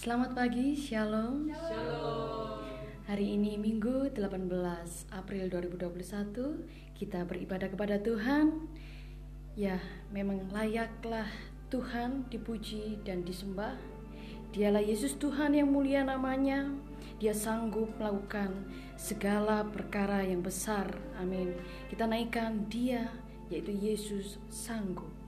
Selamat pagi, Shalom. Hari ini Minggu 18 April 2021 Kita beribadah kepada Tuhan. Ya, memang layaklah Tuhan dipuji dan disembah. Dialah Yesus Tuhan yang mulia namanya. Dia sanggup melakukan segala perkara yang besar. Amin. Kita naikkan dia yaitu Yesus sanggup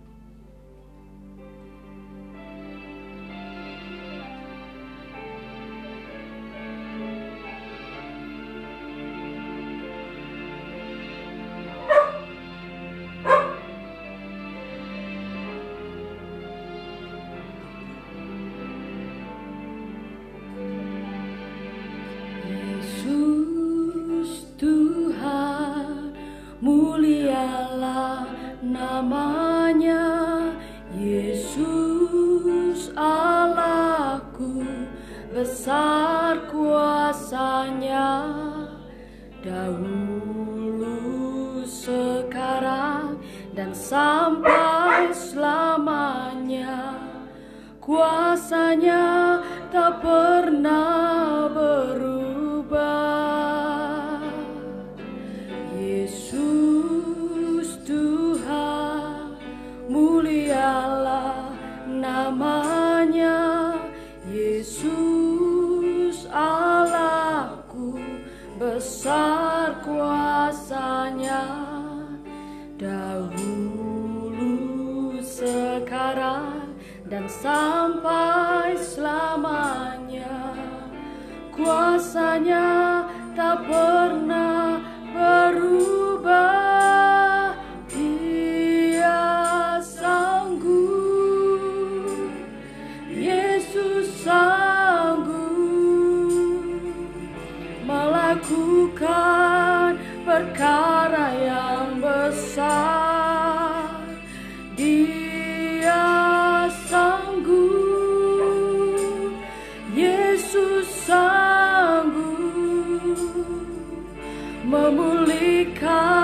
memulihkan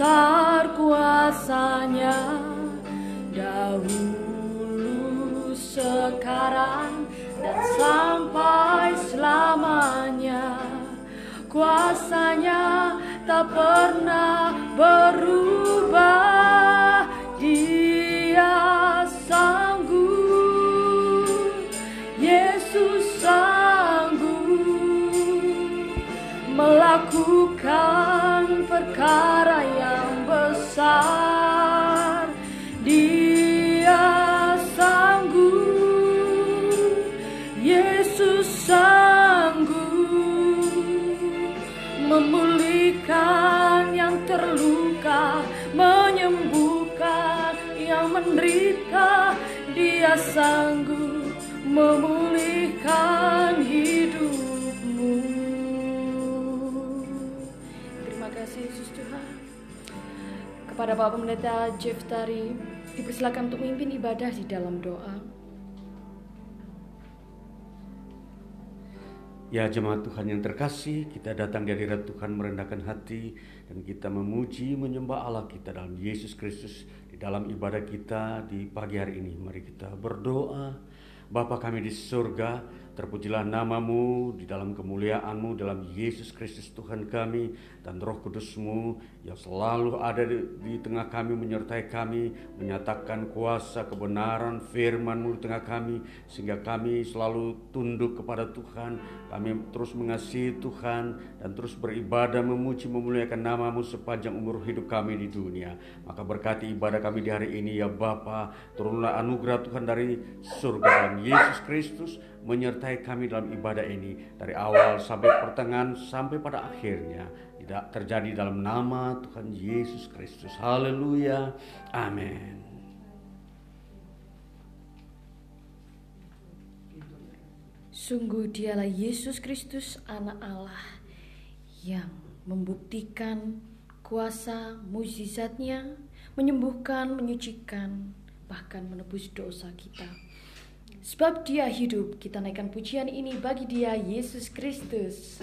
besar kuasanya. Dahulu sekarang dan sampai selamanya. Kuasanya tak pernah berubah. Dia sanggup. Yesus sanggup melakukan perkara yang besar dia sanggup Yesus sanggup memulihkan yang terluka, menyembuhkan yang menderita. Dia sanggup memulihkan Kepada Bapak Pendeta Jeff Tari, dipersilakan untuk memimpin ibadah di dalam doa. Ya jemaat Tuhan yang terkasih, kita datang dari hadirat Tuhan merendahkan hati dan kita memuji menyembah Allah kita dalam Yesus Kristus di dalam ibadah kita di pagi hari ini. Mari kita berdoa. Bapa kami di surga, terpujilah namamu di dalam kemuliaanmu dalam Yesus Kristus Tuhan kami dan roh kudusmu yang selalu ada di, di tengah kami menyertai kami menyatakan kuasa kebenaran firmanmu di tengah kami sehingga kami selalu tunduk kepada Tuhan. Kami terus mengasihi Tuhan dan terus beribadah memuji memuliakan namamu sepanjang umur hidup kami di dunia. Maka berkati ibadah kami di hari ini ya Bapa. Turunlah anugerah Tuhan dari surga dalam Yesus Kristus menyertai kami dalam ibadah ini dari awal sampai pertengahan sampai pada akhirnya di terjadi dalam nama Tuhan Yesus Kristus. Haleluya. Amin. Sungguh dialah Yesus Kristus anak Allah yang membuktikan kuasa mujizatnya, menyembuhkan, menyucikan, bahkan menebus dosa kita. Sebab dia hidup, kita naikkan pujian ini bagi dia Yesus Kristus.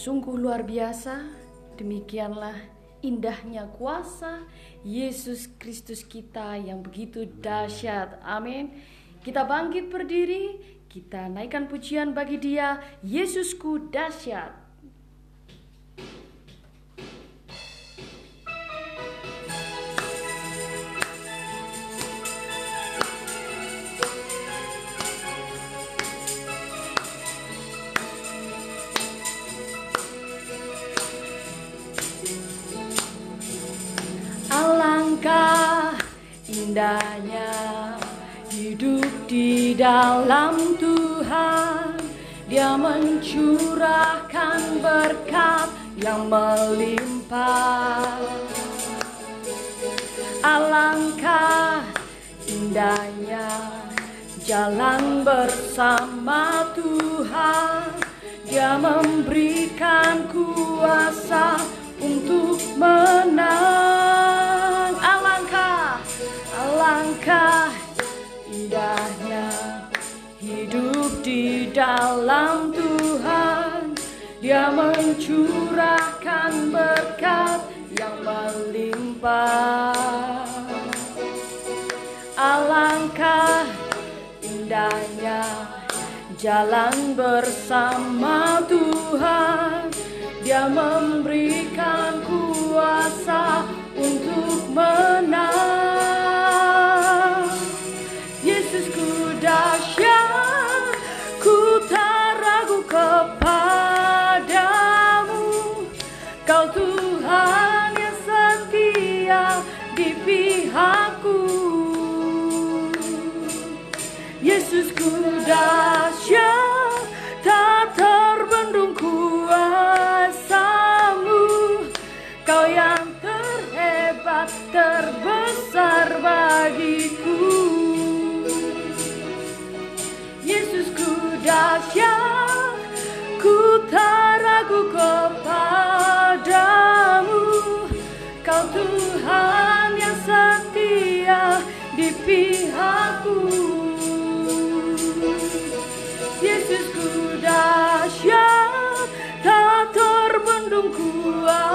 Sungguh luar biasa. Demikianlah indahnya kuasa Yesus Kristus kita yang begitu dahsyat. Amin. Kita bangkit berdiri, kita naikkan pujian bagi Dia, Yesusku dahsyat. Indahnya hidup di dalam Tuhan. Dia mencurahkan berkat yang melimpah. Alangkah indahnya jalan bersama Tuhan. Dia memberikan kuasa untuk menang Alangkah indahnya hidup di dalam Tuhan. Dia mencurahkan berkat yang melimpah. Alangkah indahnya jalan bersama Tuhan. Dia memberikan kuasa untuk menang pihakku. Yesusku dahsyat tak terbendung kuasamu. Kau yang terhebat terbesar bagiku. Yesusku dahsyat pihakku. Yesusku dahsyat tak terbendung kuasamu.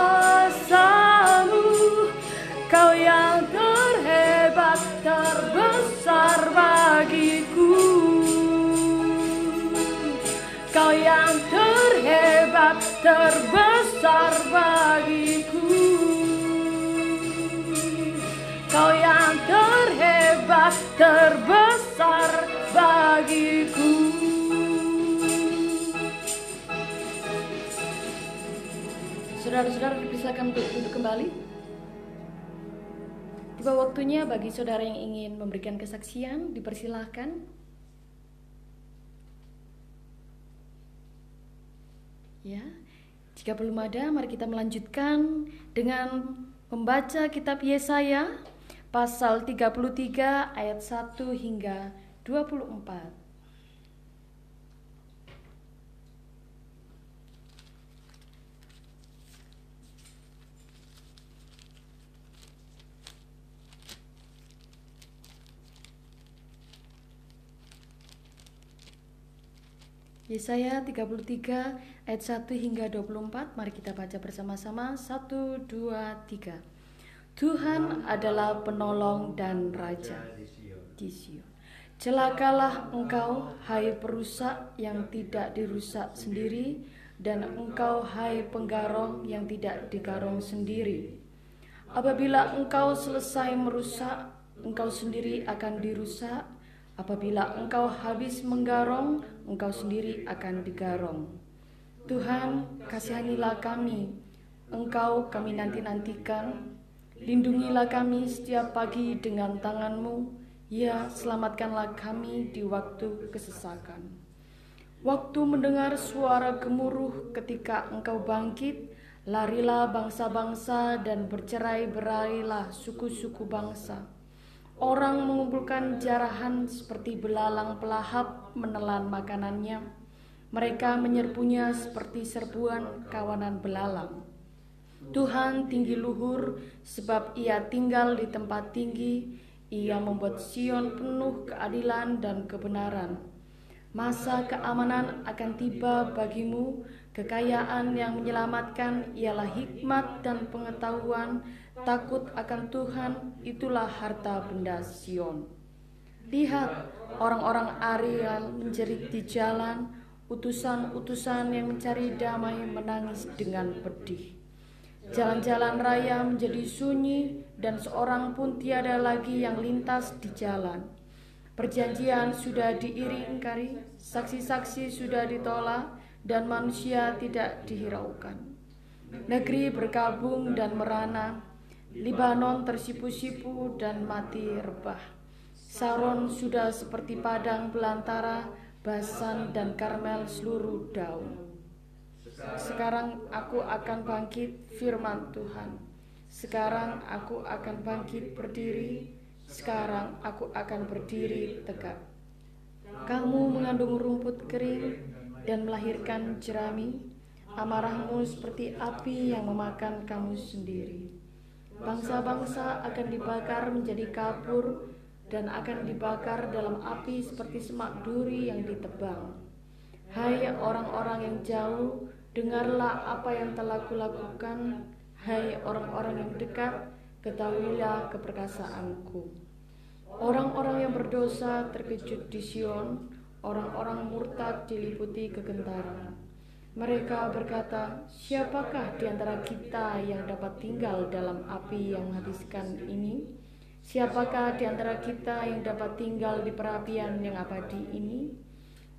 Kau yang terhebat terbesar bagiku. Kau yang terhebat terbesar bagiku terhebat terbesar bagiku Saudara-saudara dipersilakan untuk duduk kembali. Tiba waktunya bagi saudara yang ingin memberikan kesaksian, dipersilahkan. Ya, jika belum ada, mari kita melanjutkan dengan membaca kitab Yesaya pasal 33 ayat 1 hingga 24. Yesaya 33 ayat 1 hingga 24 Mari kita baca bersama-sama 1, 2, 3 Tuhan adalah penolong dan raja di Sion Celakalah engkau hai perusak yang tidak dirusak sendiri Dan engkau hai penggarong yang tidak digarong sendiri Apabila engkau selesai merusak Engkau sendiri akan dirusak Apabila engkau habis menggarong, engkau sendiri akan digarong. Tuhan, kasihanilah kami. Engkau kami nanti-nantikan. Lindungilah kami setiap pagi dengan tanganmu. Ya, selamatkanlah kami di waktu kesesakan. Waktu mendengar suara gemuruh ketika engkau bangkit, larilah bangsa-bangsa dan bercerai-berailah suku-suku bangsa Orang mengumpulkan jarahan seperti belalang pelahap menelan makanannya. Mereka menyerbunya seperti serbuan kawanan belalang. Tuhan tinggi luhur sebab ia tinggal di tempat tinggi. Ia membuat Sion penuh keadilan dan kebenaran. Masa keamanan akan tiba bagimu, kekayaan yang menyelamatkan ialah hikmat dan pengetahuan Takut akan Tuhan itulah harta benda Sion. Lihat orang-orang Ariel menjerit di jalan, utusan-utusan yang mencari damai menangis dengan pedih. Jalan-jalan raya menjadi sunyi dan seorang pun tiada lagi yang lintas di jalan. Perjanjian sudah diiringkari, saksi-saksi sudah ditolak, dan manusia tidak dihiraukan. Negeri berkabung dan merana, Libanon tersipu-sipu dan mati rebah. Saron sudah seperti padang belantara, Basan dan Karmel seluruh daun. Sekarang aku akan bangkit firman Tuhan. Sekarang aku akan bangkit berdiri. Sekarang aku akan berdiri tegak. Kamu mengandung rumput kering dan melahirkan jerami. Amarahmu seperti api yang memakan kamu sendiri. Bangsa-bangsa akan dibakar menjadi kapur dan akan dibakar dalam api seperti semak duri yang ditebang. Hai orang-orang yang jauh, dengarlah apa yang telah kulakukan. Hai orang-orang yang dekat, ketahuilah keperkasaanku. Orang-orang yang berdosa terkejut di Sion, orang-orang murtad diliputi kegentaran. Mereka berkata, "Siapakah di antara kita yang dapat tinggal dalam api yang menghabiskan ini? Siapakah di antara kita yang dapat tinggal di perapian yang abadi ini?"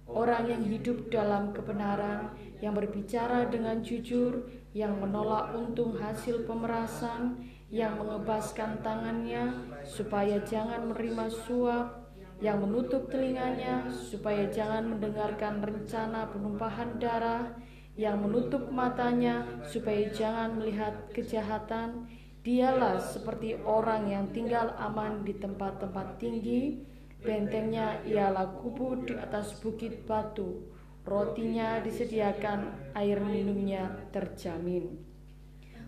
Orang yang hidup dalam kebenaran, yang berbicara dengan jujur, yang menolak untung hasil pemerasan, yang mengebaskan tangannya supaya jangan menerima suap, yang menutup telinganya supaya jangan mendengarkan rencana penumpahan darah, yang menutup matanya supaya jangan melihat kejahatan. Dialah seperti orang yang tinggal aman di tempat-tempat tinggi. Bentengnya ialah kubu di atas bukit batu. Rotinya disediakan, air minumnya terjamin.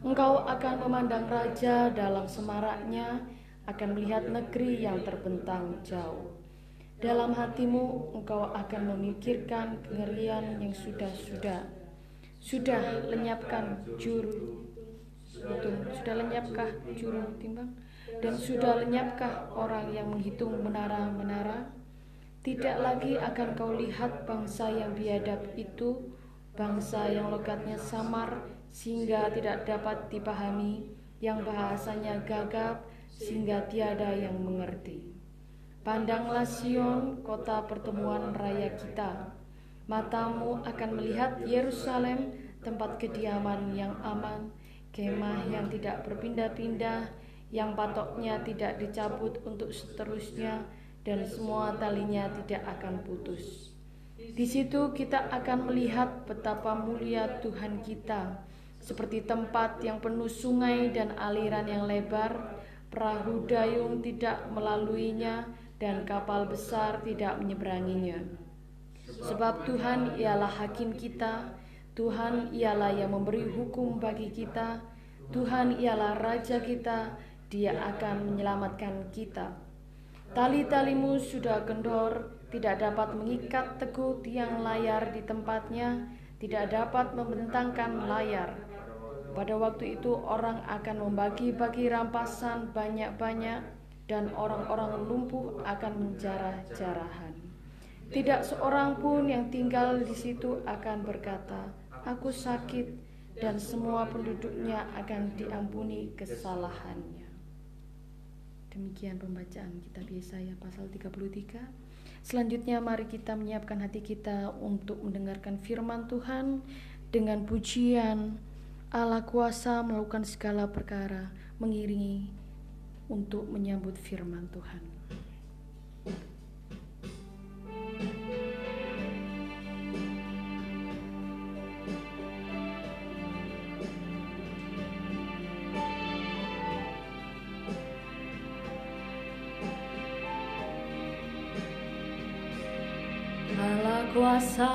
Engkau akan memandang raja dalam semaraknya, akan melihat negeri yang terbentang jauh. Dalam hatimu engkau akan memikirkan kengerian yang sudah-sudah sudah lenyapkan juru sudah lenyapkah juru timbang dan sudah lenyapkah orang yang menghitung menara-menara? Tidak lagi akan kau lihat bangsa yang biadab itu bangsa yang logatnya samar sehingga tidak dapat dipahami yang bahasanya gagap sehingga tiada yang mengerti. Pandanglah Sion kota pertemuan raya kita. Matamu akan melihat Yerusalem, tempat kediaman yang aman, kemah yang tidak berpindah-pindah, yang patoknya tidak dicabut untuk seterusnya, dan semua talinya tidak akan putus. Di situ kita akan melihat betapa mulia Tuhan kita, seperti tempat yang penuh sungai dan aliran yang lebar, perahu dayung tidak melaluinya, dan kapal besar tidak menyeberanginya. Sebab Tuhan ialah hakim kita, Tuhan ialah yang memberi hukum bagi kita, Tuhan ialah raja kita, Dia akan menyelamatkan kita. Tali-talimu sudah kendor, tidak dapat mengikat teguh tiang layar di tempatnya, tidak dapat membentangkan layar. Pada waktu itu orang akan membagi-bagi rampasan banyak-banyak dan orang-orang lumpuh akan menjarah-jarahan. Tidak seorang pun yang tinggal di situ akan berkata, "Aku sakit," dan semua penduduknya akan diampuni kesalahannya. Demikian pembacaan kitab Yesaya pasal 33. Selanjutnya mari kita menyiapkan hati kita untuk mendengarkan firman Tuhan dengan pujian Allah kuasa melakukan segala perkara mengiringi untuk menyambut firman Tuhan. Kuasa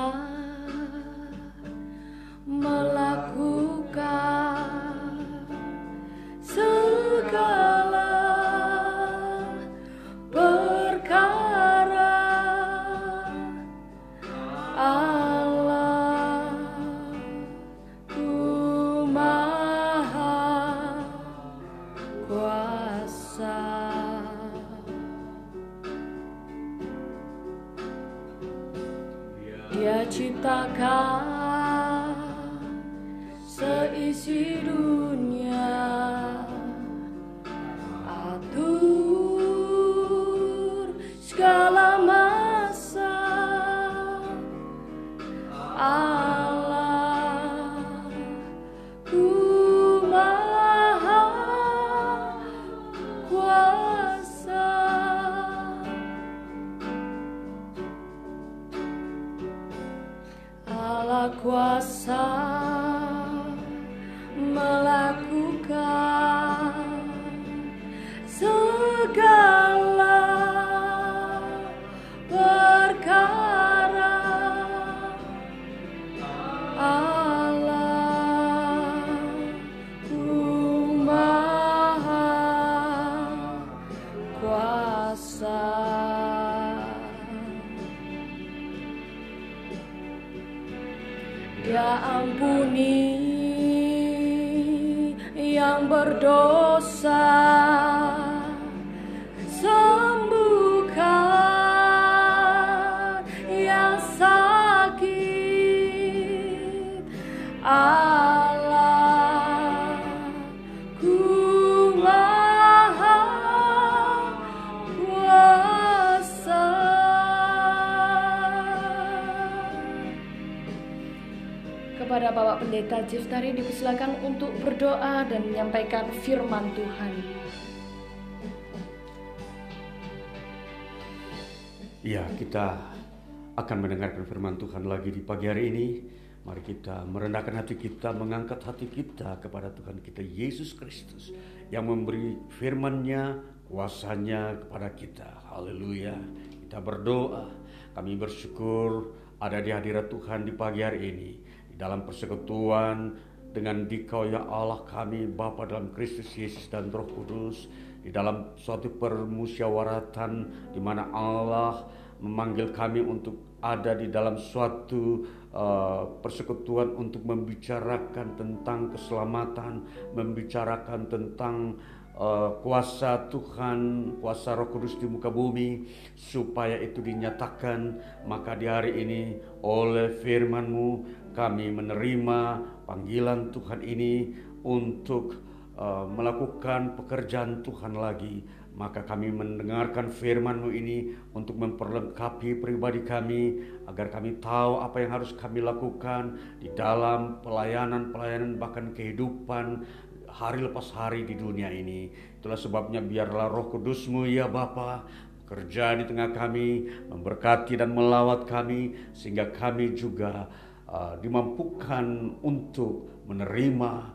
Pendeta Jiftari dipersilakan untuk berdoa dan menyampaikan firman Tuhan. Ya, kita akan mendengarkan firman Tuhan lagi di pagi hari ini. Mari kita merendahkan hati kita, mengangkat hati kita kepada Tuhan kita Yesus Kristus yang memberi firman-Nya, kuasanya kepada kita. Haleluya. Kita berdoa, kami bersyukur ada di hadirat Tuhan di pagi hari ini di dalam persekutuan dengan dikau ya Allah kami Bapa dalam Kristus Yesus dan Roh Kudus di dalam suatu permusyawaratan di mana Allah memanggil kami untuk ada di dalam suatu uh, persekutuan untuk membicarakan tentang keselamatan, membicarakan tentang uh, kuasa Tuhan, kuasa Roh Kudus di muka bumi, supaya itu dinyatakan. Maka di hari ini oleh firman-Mu kami menerima panggilan Tuhan ini untuk uh, melakukan pekerjaan Tuhan lagi. Maka kami mendengarkan firman-Mu ini untuk memperlengkapi pribadi kami agar kami tahu apa yang harus kami lakukan di dalam pelayanan-pelayanan bahkan kehidupan hari lepas hari di dunia ini. Itulah sebabnya biarlah roh kudusmu ya Bapa kerja di tengah kami, memberkati dan melawat kami sehingga kami juga uh, dimampukan untuk menerima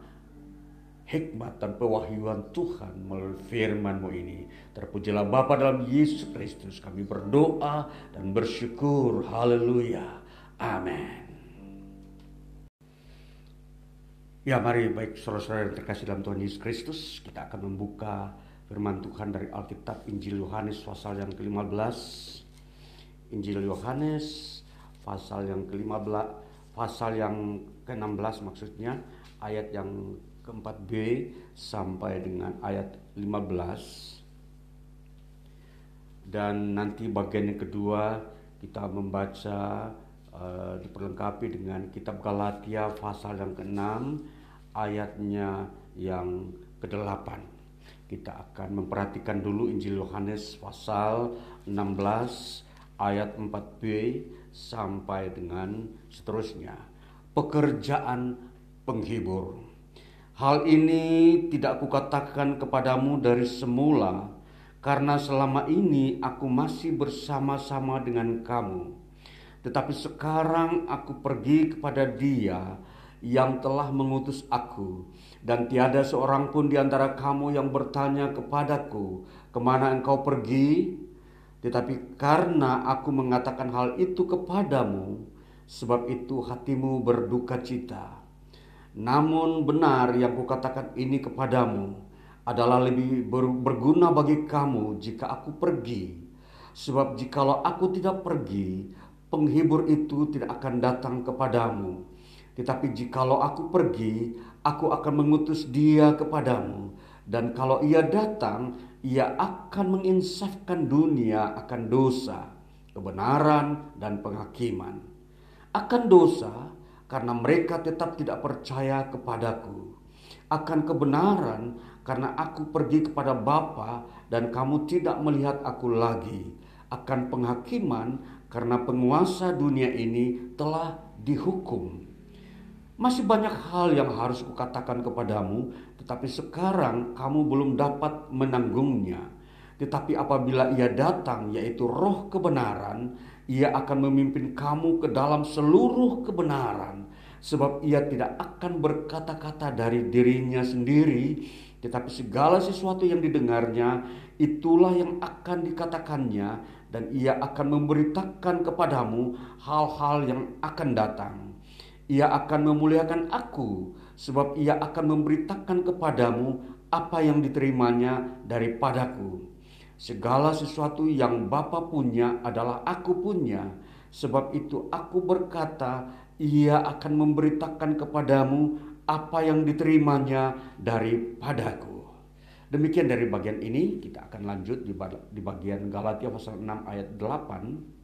hikmat dan pewahyuan Tuhan melalui firman-Mu ini. Terpujilah Bapa dalam Yesus Kristus. Kami berdoa dan bersyukur. Haleluya. Amin. Ya mari baik saudara-saudara yang terkasih dalam Tuhan Yesus Kristus. Kita akan membuka firman Tuhan dari Alkitab Injil Yohanes pasal yang ke-15. Injil Yohanes pasal yang ke-15 pasal yang ke-16 maksudnya ayat yang ke-4b sampai dengan ayat 15 dan nanti bagian yang kedua kita membaca uh, diperlengkapi dengan kitab Galatia pasal yang ke-6 ayatnya yang ke-8 kita akan memperhatikan dulu Injil Yohanes pasal 16 ayat 4b sampai dengan seterusnya. Pekerjaan penghibur. Hal ini tidak kukatakan kepadamu dari semula, karena selama ini aku masih bersama-sama dengan kamu. Tetapi sekarang aku pergi kepada Dia yang telah mengutus aku, dan tiada seorang pun di antara kamu yang bertanya kepadaku, "Ke mana engkau pergi?" Tetapi karena aku mengatakan hal itu kepadamu, sebab itu hatimu berduka cita. Namun benar yang kukatakan ini kepadamu adalah lebih berguna bagi kamu jika aku pergi. Sebab jikalau aku tidak pergi, penghibur itu tidak akan datang kepadamu. Tetapi jikalau aku pergi, aku akan mengutus dia kepadamu. Dan kalau ia datang, ia akan menginsafkan dunia akan dosa, kebenaran, dan penghakiman. Akan dosa karena mereka tetap tidak percaya kepadaku. Akan kebenaran karena aku pergi kepada Bapa dan kamu tidak melihat aku lagi. Akan penghakiman karena penguasa dunia ini telah dihukum. Masih banyak hal yang harus kukatakan kepadamu, tetapi sekarang kamu belum dapat menanggungnya. Tetapi apabila ia datang, yaitu roh kebenaran, ia akan memimpin kamu ke dalam seluruh kebenaran. Sebab ia tidak akan berkata-kata dari dirinya sendiri, tetapi segala sesuatu yang didengarnya, itulah yang akan dikatakannya, dan ia akan memberitakan kepadamu hal-hal yang akan datang. Ia akan memuliakan aku, sebab ia akan memberitakan kepadamu apa yang diterimanya daripadaku. Segala sesuatu yang Bapa punya adalah aku punya, sebab itu aku berkata, ia akan memberitakan kepadamu apa yang diterimanya daripadaku. Demikian dari bagian ini, kita akan lanjut di bagian Galatia pasal 6 ayat 8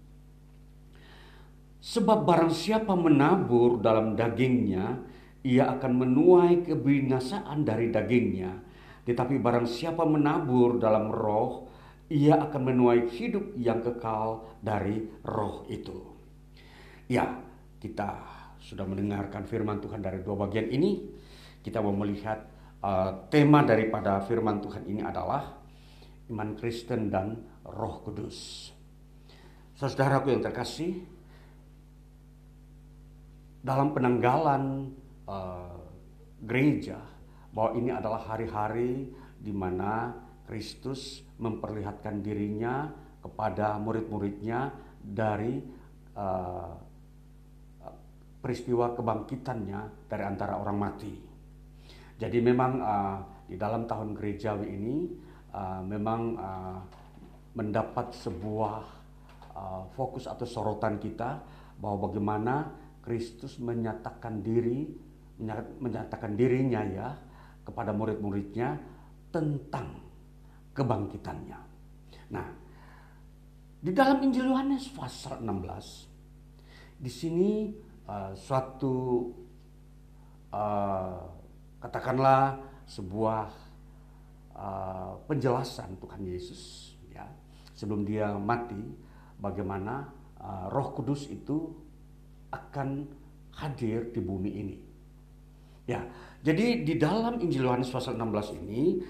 Sebab barang siapa menabur dalam dagingnya, ia akan menuai kebinasaan dari dagingnya. Tetapi barang siapa menabur dalam roh, ia akan menuai hidup yang kekal dari roh itu. Ya, kita sudah mendengarkan firman Tuhan dari dua bagian ini. Kita mau melihat uh, tema daripada firman Tuhan ini adalah iman Kristen dan Roh Kudus. Saudaraku yang terkasih, dalam penanggalan uh, gereja bahwa ini adalah hari-hari di mana Kristus memperlihatkan dirinya kepada murid-muridnya dari uh, peristiwa kebangkitannya dari antara orang mati. Jadi memang uh, di dalam tahun gerejawi ini uh, memang uh, mendapat sebuah uh, fokus atau sorotan kita bahwa bagaimana Kristus menyatakan diri menyatakan dirinya ya kepada murid-muridnya tentang kebangkitannya. Nah, di dalam Injil Yohanes pasal 16 di sini uh, suatu uh, katakanlah sebuah uh, penjelasan Tuhan Yesus ya sebelum dia mati bagaimana uh, Roh Kudus itu akan hadir di bumi ini. Ya, jadi di dalam Injil Yohanes pasal 16 ini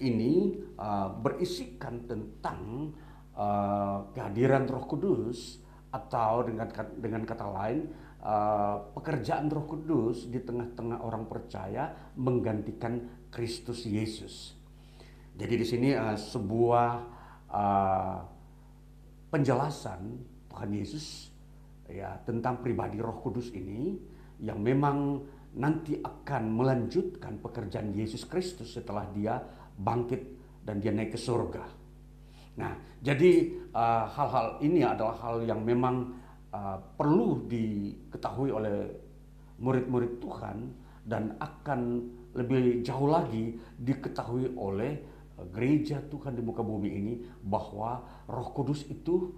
ini uh, berisikan tentang uh, kehadiran Roh Kudus atau dengan dengan kata lain uh, pekerjaan Roh Kudus di tengah-tengah orang percaya menggantikan Kristus Yesus. Jadi di sini uh, sebuah uh, penjelasan Tuhan Yesus ya tentang pribadi Roh Kudus ini yang memang nanti akan melanjutkan pekerjaan Yesus Kristus setelah dia bangkit dan dia naik ke surga. Nah, jadi uh, hal-hal uh, ini adalah hal yang memang uh, perlu diketahui oleh murid-murid Tuhan dan akan lebih jauh lagi diketahui oleh uh, gereja Tuhan di muka bumi ini bahwa Roh Kudus itu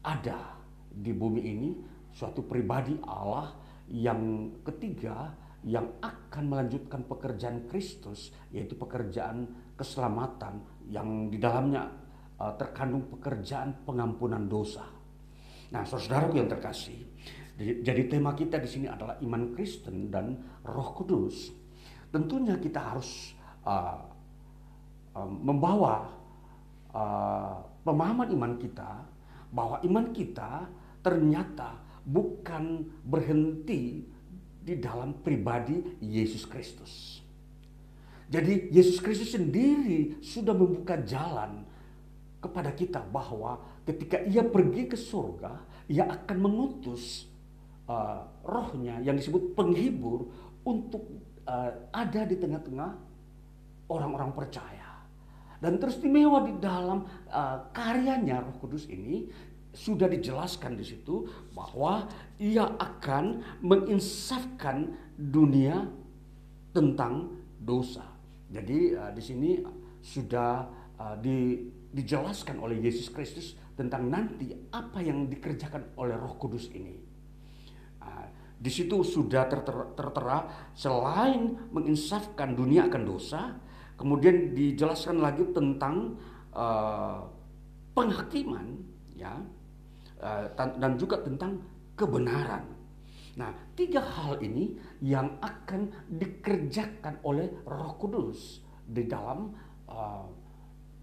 ada di bumi ini suatu pribadi Allah yang ketiga yang akan melanjutkan pekerjaan Kristus yaitu pekerjaan keselamatan yang di dalamnya uh, terkandung pekerjaan pengampunan dosa. Nah, saudaraku yang terkasih, jadi tema kita di sini adalah iman Kristen dan Roh Kudus. Tentunya kita harus uh, uh, membawa uh, pemahaman iman kita bahwa iman kita ternyata bukan berhenti di dalam pribadi Yesus Kristus. Jadi Yesus Kristus sendiri sudah membuka jalan kepada kita bahwa ketika ia pergi ke surga, ia akan mengutus uh, rohnya yang disebut penghibur untuk uh, ada di tengah-tengah orang-orang percaya. Dan teristimewa di dalam uh, karyanya Roh Kudus ini sudah dijelaskan di situ bahwa ia akan menginsafkan dunia tentang dosa. Jadi uh, di sini sudah uh, di, dijelaskan oleh Yesus Kristus tentang nanti apa yang dikerjakan oleh Roh Kudus ini. Uh, di situ sudah tertera, tertera selain menginsafkan dunia akan dosa, kemudian dijelaskan lagi tentang uh, penghakiman, ya Eh, dan juga tentang kebenaran. Nah, tiga hal ini yang akan dikerjakan oleh Roh Kudus di dalam uh,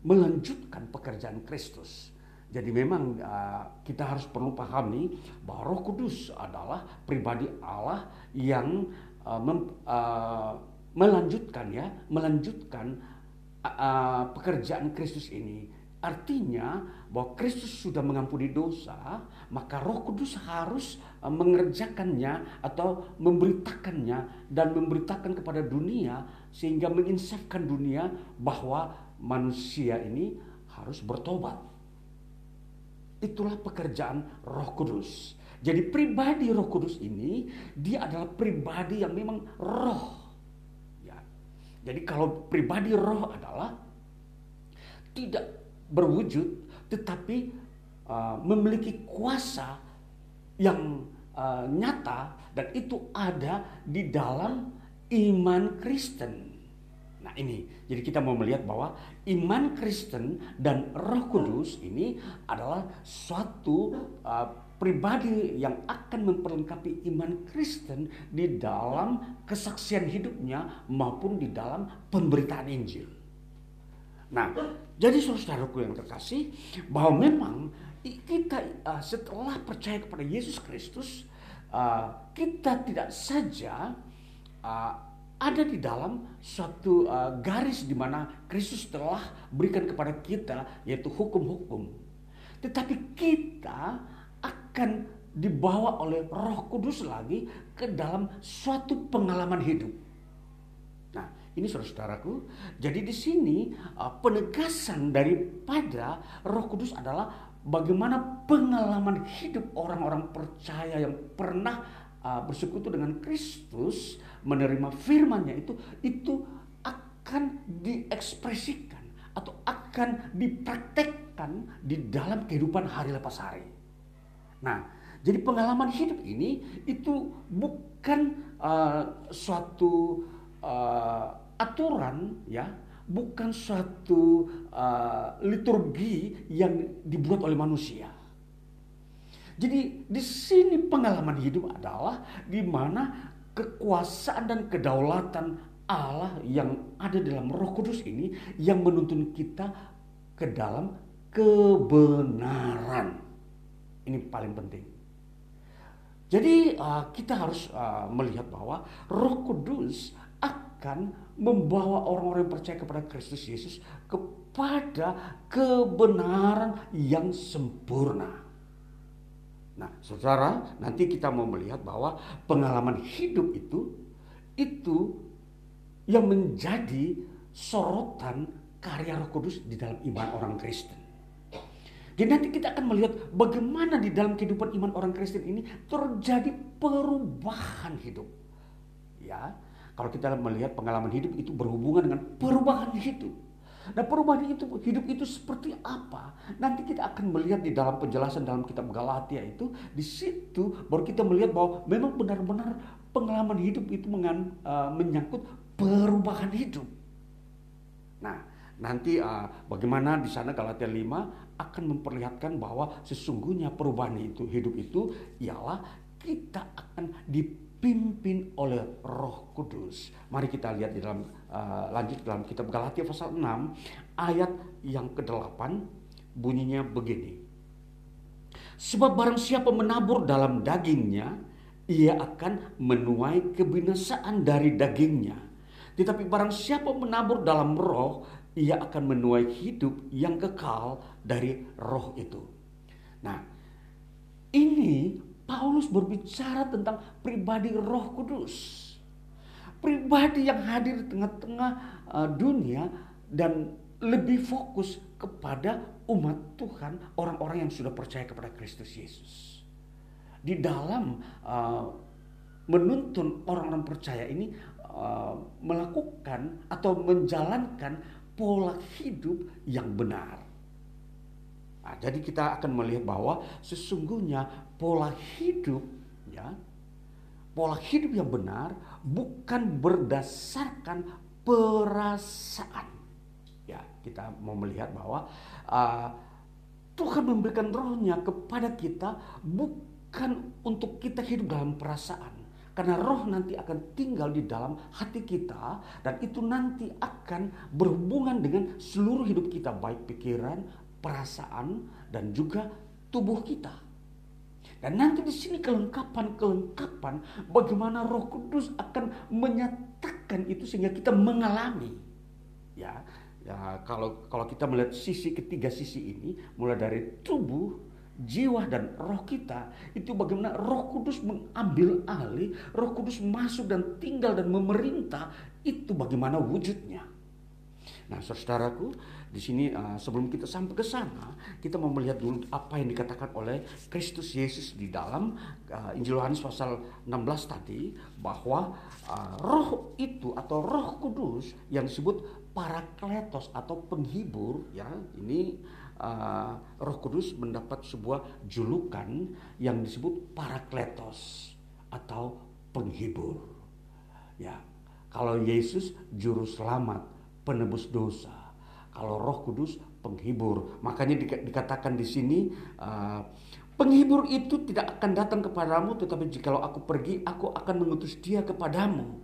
melanjutkan pekerjaan Kristus. Jadi memang uh, kita harus perlu pahami bahwa Roh Kudus adalah pribadi Allah yang uh, mem, uh, melanjutkan ya, melanjutkan uh, pekerjaan Kristus ini Artinya bahwa Kristus sudah mengampuni dosa, maka Roh Kudus harus e, mengerjakannya atau memberitakannya dan memberitakan kepada dunia sehingga menginsafkan dunia bahwa manusia ini harus bertobat. Itulah pekerjaan Roh Kudus. Jadi pribadi Roh Kudus ini dia adalah pribadi yang memang roh. Ya. Jadi kalau pribadi roh adalah tidak berwujud tetapi uh, memiliki kuasa yang uh, nyata dan itu ada di dalam iman Kristen. Nah ini, jadi kita mau melihat bahwa iman Kristen dan Roh Kudus ini adalah suatu uh, pribadi yang akan memperlengkapi iman Kristen di dalam kesaksian hidupnya maupun di dalam pemberitaan Injil. Nah, jadi saudaraku yang terkasih, bahwa memang kita uh, setelah percaya kepada Yesus Kristus, uh, kita tidak saja uh, ada di dalam suatu uh, garis di mana Kristus telah berikan kepada kita yaitu hukum-hukum. Tetapi kita akan dibawa oleh Roh Kudus lagi ke dalam suatu pengalaman hidup. Ini saudara-saudaraku. Jadi di sini uh, penegasan daripada Roh Kudus adalah bagaimana pengalaman hidup orang-orang percaya yang pernah uh, bersekutu dengan Kristus menerima firmannya itu itu akan diekspresikan atau akan dipraktekkan di dalam kehidupan hari lepas hari. Nah, jadi pengalaman hidup ini itu bukan uh, suatu uh, aturan ya, bukan suatu uh, liturgi yang dibuat oleh manusia. Jadi di sini pengalaman hidup adalah di mana kekuasaan dan kedaulatan Allah yang ada dalam Roh Kudus ini yang menuntun kita ke dalam kebenaran. Ini paling penting. Jadi uh, kita harus uh, melihat bahwa Roh Kudus akan membawa orang-orang yang percaya kepada Kristus Yesus kepada kebenaran yang sempurna. Nah, saudara, nanti kita mau melihat bahwa pengalaman hidup itu itu yang menjadi sorotan karya Roh Kudus di dalam iman orang Kristen. Jadi nanti kita akan melihat bagaimana di dalam kehidupan iman orang Kristen ini terjadi perubahan hidup. Ya, kalau kita melihat pengalaman hidup itu berhubungan dengan perubahan hidup. Nah perubahan itu hidup itu seperti apa? Nanti kita akan melihat di dalam penjelasan dalam kitab Galatia itu di situ baru kita melihat bahwa memang benar-benar pengalaman hidup itu mengan, uh, menyangkut perubahan hidup. Nah, nanti uh, bagaimana di sana Galatia 5 akan memperlihatkan bahwa sesungguhnya perubahan itu hidup itu ialah kita akan dipimpin oleh Roh Kudus. Mari kita lihat di dalam uh, lanjut dalam kitab Galatia pasal 6 ayat yang ke-8 bunyinya begini. Sebab barang siapa menabur dalam dagingnya, ia akan menuai kebinasaan dari dagingnya. Tetapi barang siapa menabur dalam roh, ia akan menuai hidup yang kekal dari roh itu. Nah, ini Paulus berbicara tentang pribadi Roh Kudus. Pribadi yang hadir di tengah-tengah uh, dunia dan lebih fokus kepada umat Tuhan, orang-orang yang sudah percaya kepada Kristus Yesus. Di dalam uh, menuntun orang-orang percaya ini uh, melakukan atau menjalankan pola hidup yang benar. Jadi kita akan melihat bahwa sesungguhnya pola hidup ya pola hidup yang benar bukan berdasarkan perasaan. Ya, kita mau melihat bahwa uh, Tuhan memberikan rohnya kepada kita bukan untuk kita hidup dalam perasaan. Karena roh nanti akan tinggal di dalam hati kita dan itu nanti akan berhubungan dengan seluruh hidup kita baik pikiran, perasaan dan juga tubuh kita. Dan nanti di sini kelengkapan-kelengkapan bagaimana Roh Kudus akan menyatakan itu sehingga kita mengalami. Ya, ya kalau kalau kita melihat sisi ketiga sisi ini mulai dari tubuh, jiwa dan roh kita itu bagaimana Roh Kudus mengambil alih, Roh Kudus masuk dan tinggal dan memerintah itu bagaimana wujudnya. Nah, saudaraku, di sini uh, sebelum kita sampai ke sana, kita mau melihat dulu apa yang dikatakan oleh Kristus Yesus di dalam uh, Injil Yohanes pasal 16 tadi bahwa uh, roh itu atau Roh Kudus yang disebut parakletos atau penghibur ya, ini uh, Roh Kudus mendapat sebuah julukan yang disebut parakletos atau penghibur. Ya, Kalau Yesus juru selamat, penebus dosa. Kalau Roh Kudus penghibur. Makanya dikatakan di sini uh, penghibur itu tidak akan datang kepadamu tetapi jikalau aku pergi aku akan mengutus dia kepadamu.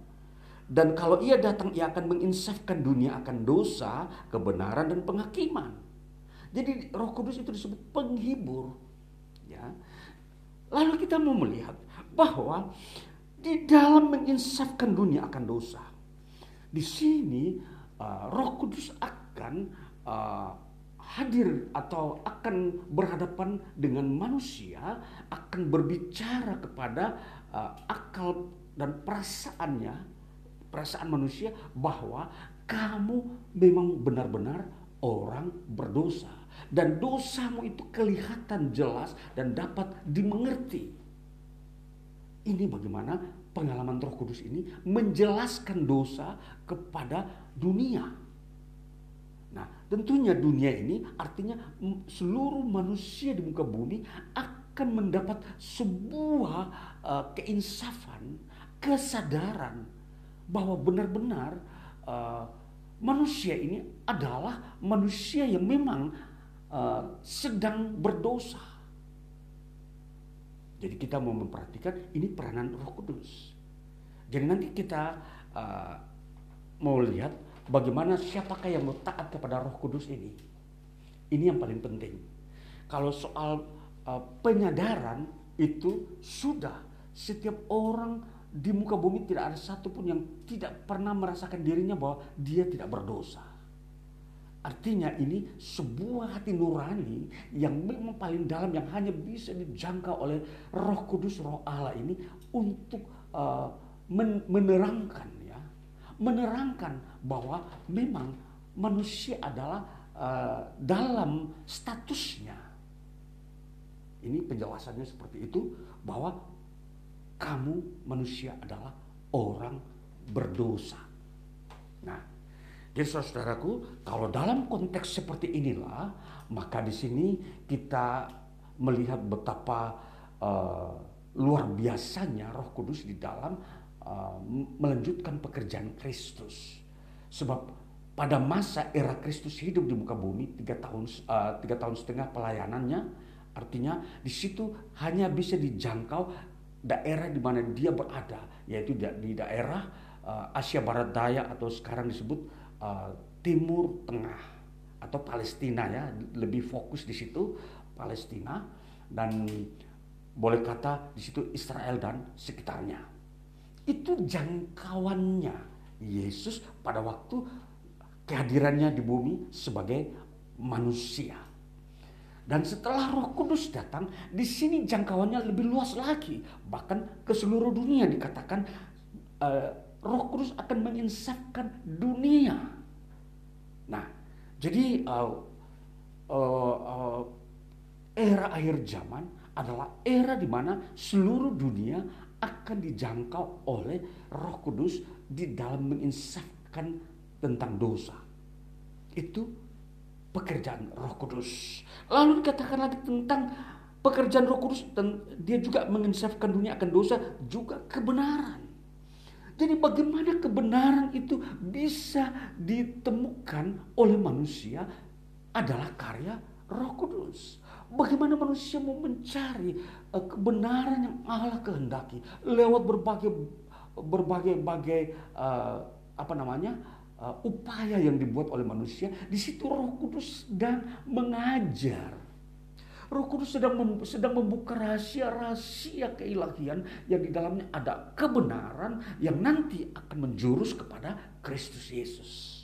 Dan kalau ia datang ia akan menginsafkan dunia akan dosa, kebenaran dan penghakiman. Jadi Roh Kudus itu disebut penghibur. Ya. Lalu kita mau melihat bahwa di dalam menginsafkan dunia akan dosa. Di sini uh, Roh Kudus akan uh, hadir atau akan berhadapan dengan manusia, akan berbicara kepada uh, akal dan perasaannya, perasaan manusia bahwa kamu memang benar-benar orang berdosa dan dosamu itu kelihatan jelas dan dapat dimengerti. Ini bagaimana pengalaman Roh Kudus ini menjelaskan dosa kepada dunia. Tentunya dunia ini artinya seluruh manusia di muka bumi akan mendapat sebuah uh, keinsafan, kesadaran bahwa benar-benar uh, manusia ini adalah manusia yang memang uh, sedang berdosa. Jadi kita mau memperhatikan ini peranan Roh Kudus. Jadi nanti kita uh, mau lihat Bagaimana siapakah yang mau taat kepada Roh Kudus ini? Ini yang paling penting. Kalau soal uh, penyadaran itu sudah setiap orang di muka bumi tidak ada satupun yang tidak pernah merasakan dirinya bahwa dia tidak berdosa. Artinya ini sebuah hati nurani yang memang paling dalam yang hanya bisa dijangkau oleh Roh Kudus, Roh Allah ini untuk uh, menerangkan menerangkan bahwa memang manusia adalah uh, dalam statusnya. Ini penjelasannya seperti itu bahwa kamu manusia adalah orang berdosa. Nah, jadi saudaraku, kalau dalam konteks seperti inilah, maka di sini kita melihat betapa uh, luar biasanya Roh Kudus di dalam Uh, melanjutkan pekerjaan Kristus. Sebab pada masa era Kristus hidup di muka bumi tiga tahun uh, tiga tahun setengah pelayanannya, artinya di situ hanya bisa dijangkau daerah di mana dia berada, yaitu di daerah uh, Asia Barat Daya atau sekarang disebut uh, Timur Tengah atau Palestina ya, lebih fokus di situ Palestina dan boleh kata di situ Israel dan sekitarnya. Itu jangkauannya Yesus pada waktu kehadirannya di bumi sebagai manusia. Dan setelah Roh Kudus datang, di sini jangkauannya lebih luas lagi. Bahkan ke seluruh dunia dikatakan uh, Roh Kudus akan menginsafkan dunia. Nah, jadi uh, uh, uh, era akhir zaman adalah era di mana seluruh dunia akan dijangkau oleh Roh Kudus di dalam menginsafkan tentang dosa. Itu pekerjaan Roh Kudus. Lalu dikatakan lagi tentang pekerjaan Roh Kudus dan dia juga menginsafkan dunia akan dosa juga kebenaran. Jadi bagaimana kebenaran itu bisa ditemukan oleh manusia adalah karya Roh Kudus. Bagaimana manusia mau mencari uh, kebenaran yang Allah kehendaki lewat berbagai berbagai bagai uh, apa namanya uh, upaya yang dibuat oleh manusia. Di situ Roh Kudus sedang mengajar. Roh Kudus sedang mem, sedang membuka rahasia-rahasia keilahian yang di dalamnya ada kebenaran yang nanti akan menjurus kepada Kristus Yesus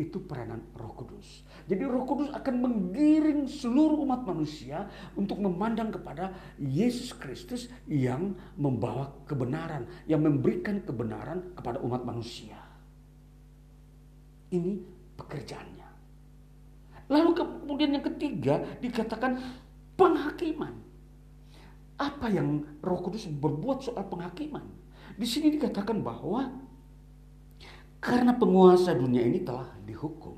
itu peranan Roh Kudus. Jadi Roh Kudus akan menggiring seluruh umat manusia untuk memandang kepada Yesus Kristus yang membawa kebenaran, yang memberikan kebenaran kepada umat manusia. Ini pekerjaannya. Lalu kemudian yang ketiga dikatakan penghakiman. Apa yang Roh Kudus berbuat soal penghakiman? Di sini dikatakan bahwa karena penguasa dunia ini telah dihukum.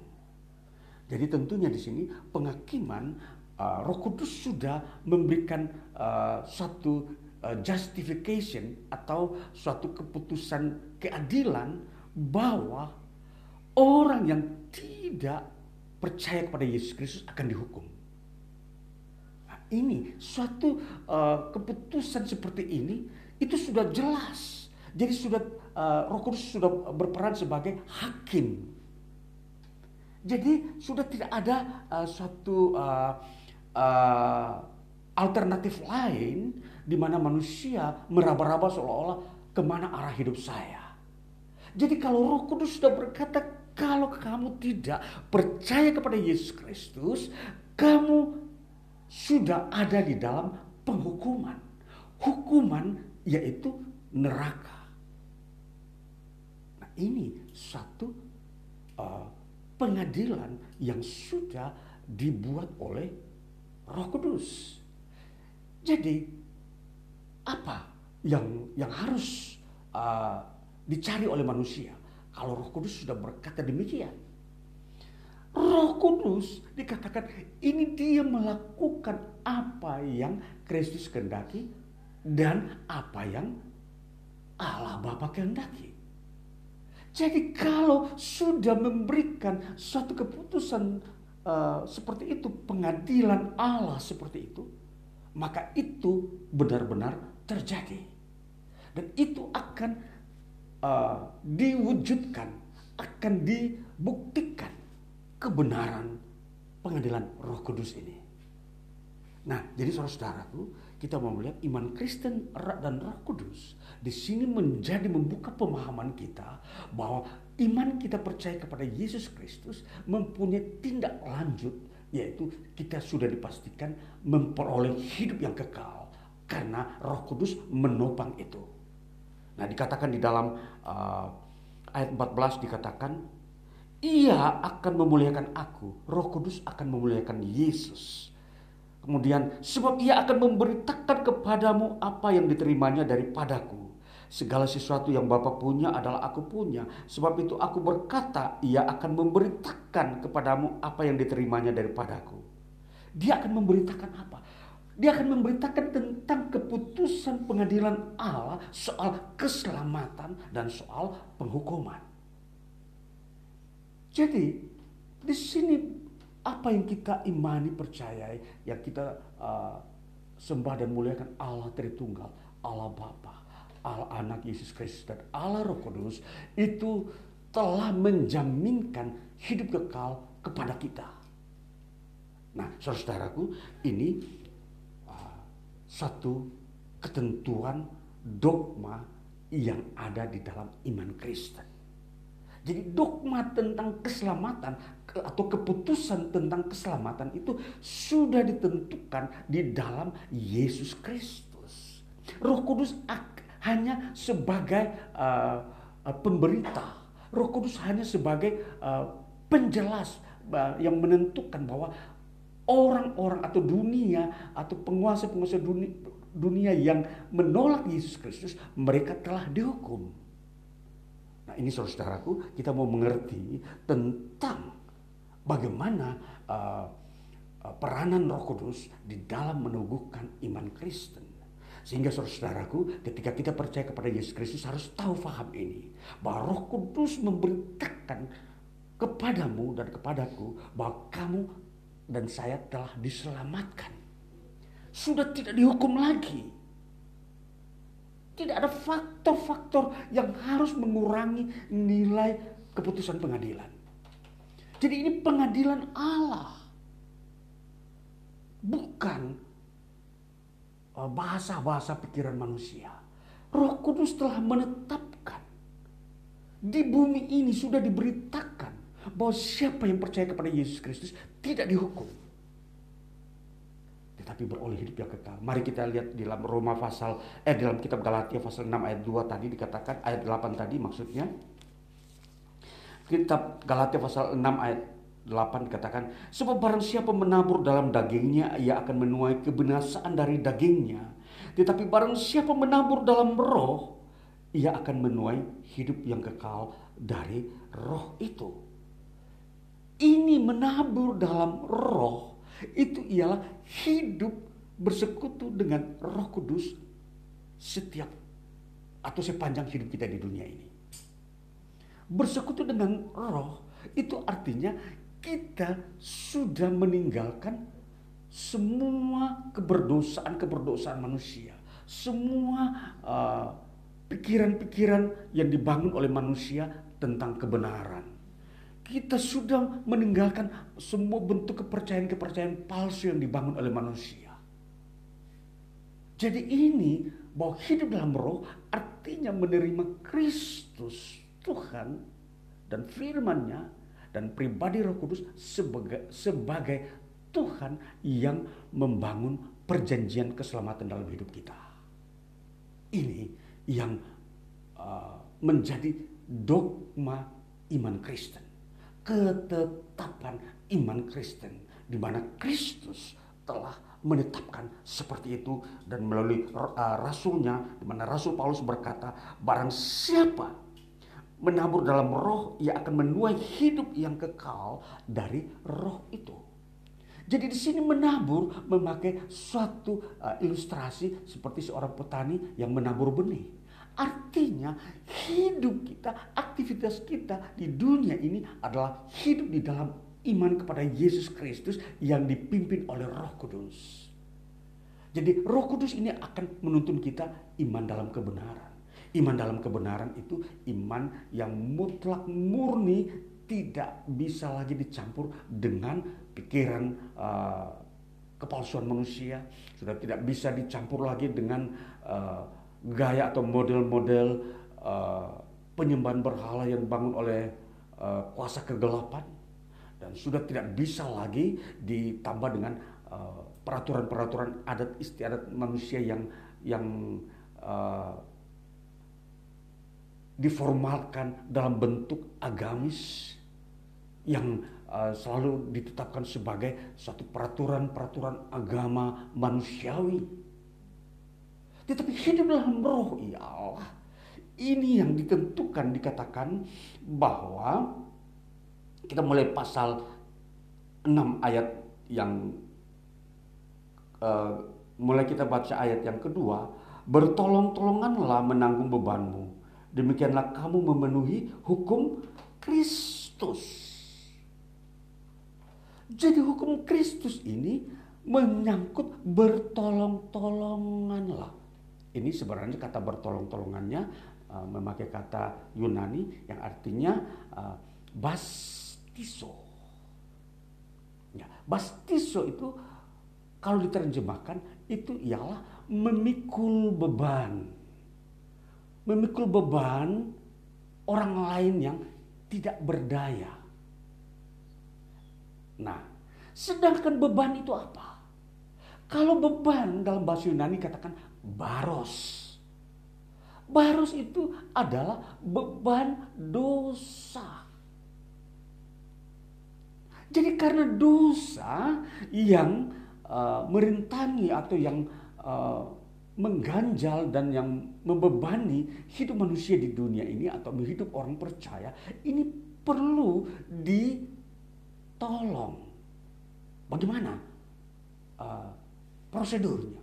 Jadi tentunya di sini penghakiman uh, Roh Kudus sudah memberikan uh, satu uh, justification atau suatu keputusan keadilan bahwa orang yang tidak percaya kepada Yesus Kristus akan dihukum. Nah, ini suatu uh, keputusan seperti ini itu sudah jelas. Jadi sudah uh, Roh Kudus sudah berperan sebagai hakim. Jadi sudah tidak ada uh, suatu uh, uh, alternatif lain di mana manusia meraba-raba seolah-olah ke mana arah hidup saya. Jadi kalau Roh Kudus sudah berkata kalau kamu tidak percaya kepada Yesus Kristus, kamu sudah ada di dalam penghukuman. Hukuman yaitu neraka. Ini satu uh, pengadilan yang sudah dibuat oleh Roh Kudus. Jadi apa yang yang harus uh, dicari oleh manusia kalau Roh Kudus sudah berkata demikian? Roh Kudus dikatakan ini dia melakukan apa yang Kristus kehendaki dan apa yang Allah Bapa kehendaki. Jadi kalau sudah memberikan suatu keputusan uh, seperti itu, pengadilan Allah seperti itu, maka itu benar-benar terjadi. Dan itu akan uh, diwujudkan, akan dibuktikan kebenaran pengadilan Roh Kudus ini. Nah, jadi saudara-saudaraku, kita mau melihat iman Kristen dan Roh Kudus di sini menjadi membuka pemahaman kita bahwa iman kita percaya kepada Yesus Kristus mempunyai tindak lanjut yaitu kita sudah dipastikan memperoleh hidup yang kekal karena Roh Kudus menopang itu. Nah, dikatakan di dalam uh, ayat 14 dikatakan ia akan memuliakan aku, Roh Kudus akan memuliakan Yesus. Kemudian sebab ia akan memberitakan kepadamu apa yang diterimanya daripadaku. Segala sesuatu yang Bapa punya adalah aku punya. Sebab itu aku berkata ia akan memberitakan kepadamu apa yang diterimanya daripadaku. Dia akan memberitakan apa? Dia akan memberitakan tentang keputusan pengadilan Allah soal keselamatan dan soal penghukuman. Jadi di sini apa yang kita imani, percayai, yang kita uh, sembah dan muliakan Allah Tritunggal, Allah Bapa, Allah Anak Yesus Kristus dan Allah Roh Kudus itu telah menjaminkan hidup kekal kepada kita. Nah, saudaraku, ini uh, satu ketentuan dogma yang ada di dalam iman Kristen. Jadi dogma tentang keselamatan atau keputusan tentang keselamatan itu sudah ditentukan di dalam Yesus Kristus. Roh Kudus hanya sebagai uh, pemberita. Roh Kudus hanya sebagai uh, penjelas yang menentukan bahwa orang-orang atau dunia atau penguasa-penguasa dunia, dunia yang menolak Yesus Kristus mereka telah dihukum. Nah ini saudaraku kita mau mengerti tentang bagaimana uh, peranan Roh Kudus di dalam meneguhkan iman Kristen. Sehingga saudaraku ketika kita percaya kepada Yesus Kristus harus tahu faham ini. Bahwa Roh Kudus memberitakan kepadamu dan kepadaku bahwa kamu dan saya telah diselamatkan. Sudah tidak dihukum lagi. Tidak ada faktor-faktor yang harus mengurangi nilai keputusan pengadilan. Jadi ini pengadilan Allah. Bukan uh, bahasa-bahasa pikiran manusia. Roh Kudus telah menetapkan. Di bumi ini sudah diberitakan bahwa siapa yang percaya kepada Yesus Kristus tidak dihukum tetapi beroleh hidup yang kekal. Mari kita lihat di dalam Roma pasal eh dalam kitab Galatia pasal 6 ayat 2 tadi dikatakan ayat 8 tadi maksudnya. Kitab Galatia pasal 6 ayat 8 dikatakan sebab barang siapa menabur dalam dagingnya ia akan menuai kebinasaan dari dagingnya. Tetapi barang siapa menabur dalam roh ia akan menuai hidup yang kekal dari roh itu. Ini menabur dalam roh itu ialah hidup bersekutu dengan Roh Kudus setiap atau sepanjang hidup kita di dunia ini. Bersekutu dengan roh itu artinya kita sudah meninggalkan semua keberdosaan-keberdosaan manusia. Semua uh, pikiran-pikiran uh, yang dibangun oleh manusia tentang kebenaran. Kita sudah meninggalkan semua bentuk kepercayaan-kepercayaan palsu yang dibangun oleh manusia. Jadi ini bahwa hidup dalam roh artinya menerima Kristus Tuhan dan firman-Nya dan pribadi Roh Kudus sebagai sebagai Tuhan yang membangun perjanjian keselamatan dalam hidup kita. Ini yang uh, menjadi dogma iman Kristen. Ketetapan iman Kristen di mana Kristus telah menetapkan seperti itu dan melalui uh, rasulnya di mana Rasul Paulus berkata barang siapa menabur dalam roh ia akan menuai hidup yang kekal dari roh itu. Jadi di sini menabur memakai suatu uh, ilustrasi seperti seorang petani yang menabur benih. Artinya hidup kita, aktivitas kita di dunia ini adalah hidup di dalam iman kepada Yesus Kristus yang dipimpin oleh Roh Kudus. Jadi Roh Kudus ini akan menuntun kita iman dalam kebenaran. Iman dalam kebenaran itu iman yang mutlak murni tidak bisa lagi dicampur dengan pikiran uh, kepalsuan manusia, sudah tidak bisa dicampur lagi dengan uh, gaya atau model-model uh, penyembahan berhala yang dibangun oleh uh, kuasa kegelapan dan sudah tidak bisa lagi ditambah dengan peraturan-peraturan uh, adat istiadat manusia yang yang uh, diformalkan dalam bentuk agamis yang uh, selalu ditetapkan sebagai satu peraturan-peraturan agama manusiawi. Tetapi hidup dalam roh, ya Allah, ini yang ditentukan dikatakan bahwa kita mulai pasal 6 ayat yang uh, mulai kita baca ayat yang kedua, bertolong-tolonganlah menanggung bebanmu. Demikianlah kamu memenuhi hukum Kristus. Jadi hukum Kristus ini menyangkut bertolong-tolonganlah. Ini sebenarnya kata bertolong-tolongannya uh, memakai kata Yunani yang artinya uh, bastiso. Ya, bastiso itu kalau diterjemahkan itu ialah memikul beban. Memikul beban orang lain yang tidak berdaya. Nah, sedangkan beban itu apa? Kalau beban dalam bahasa Yunani katakan baros. Baros itu adalah beban dosa. Jadi karena dosa yang uh, merintangi atau yang uh, mengganjal dan yang membebani hidup manusia di dunia ini atau hidup orang percaya ini perlu di tolong. Bagaimana uh, prosedurnya?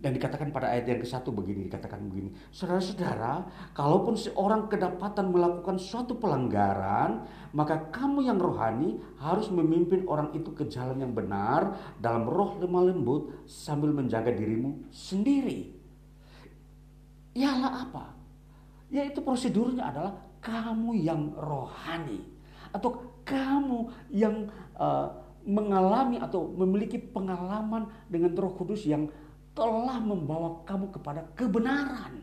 Dan dikatakan pada ayat yang ke-1 begini, dikatakan begini. Saudara-saudara, kalaupun seorang kedapatan melakukan suatu pelanggaran, maka kamu yang rohani harus memimpin orang itu ke jalan yang benar dalam roh lemah lembut sambil menjaga dirimu sendiri. Ialah apa? Yaitu prosedurnya adalah kamu yang rohani atau kamu yang uh, mengalami atau memiliki pengalaman dengan Roh Kudus yang telah membawa kamu kepada kebenaran.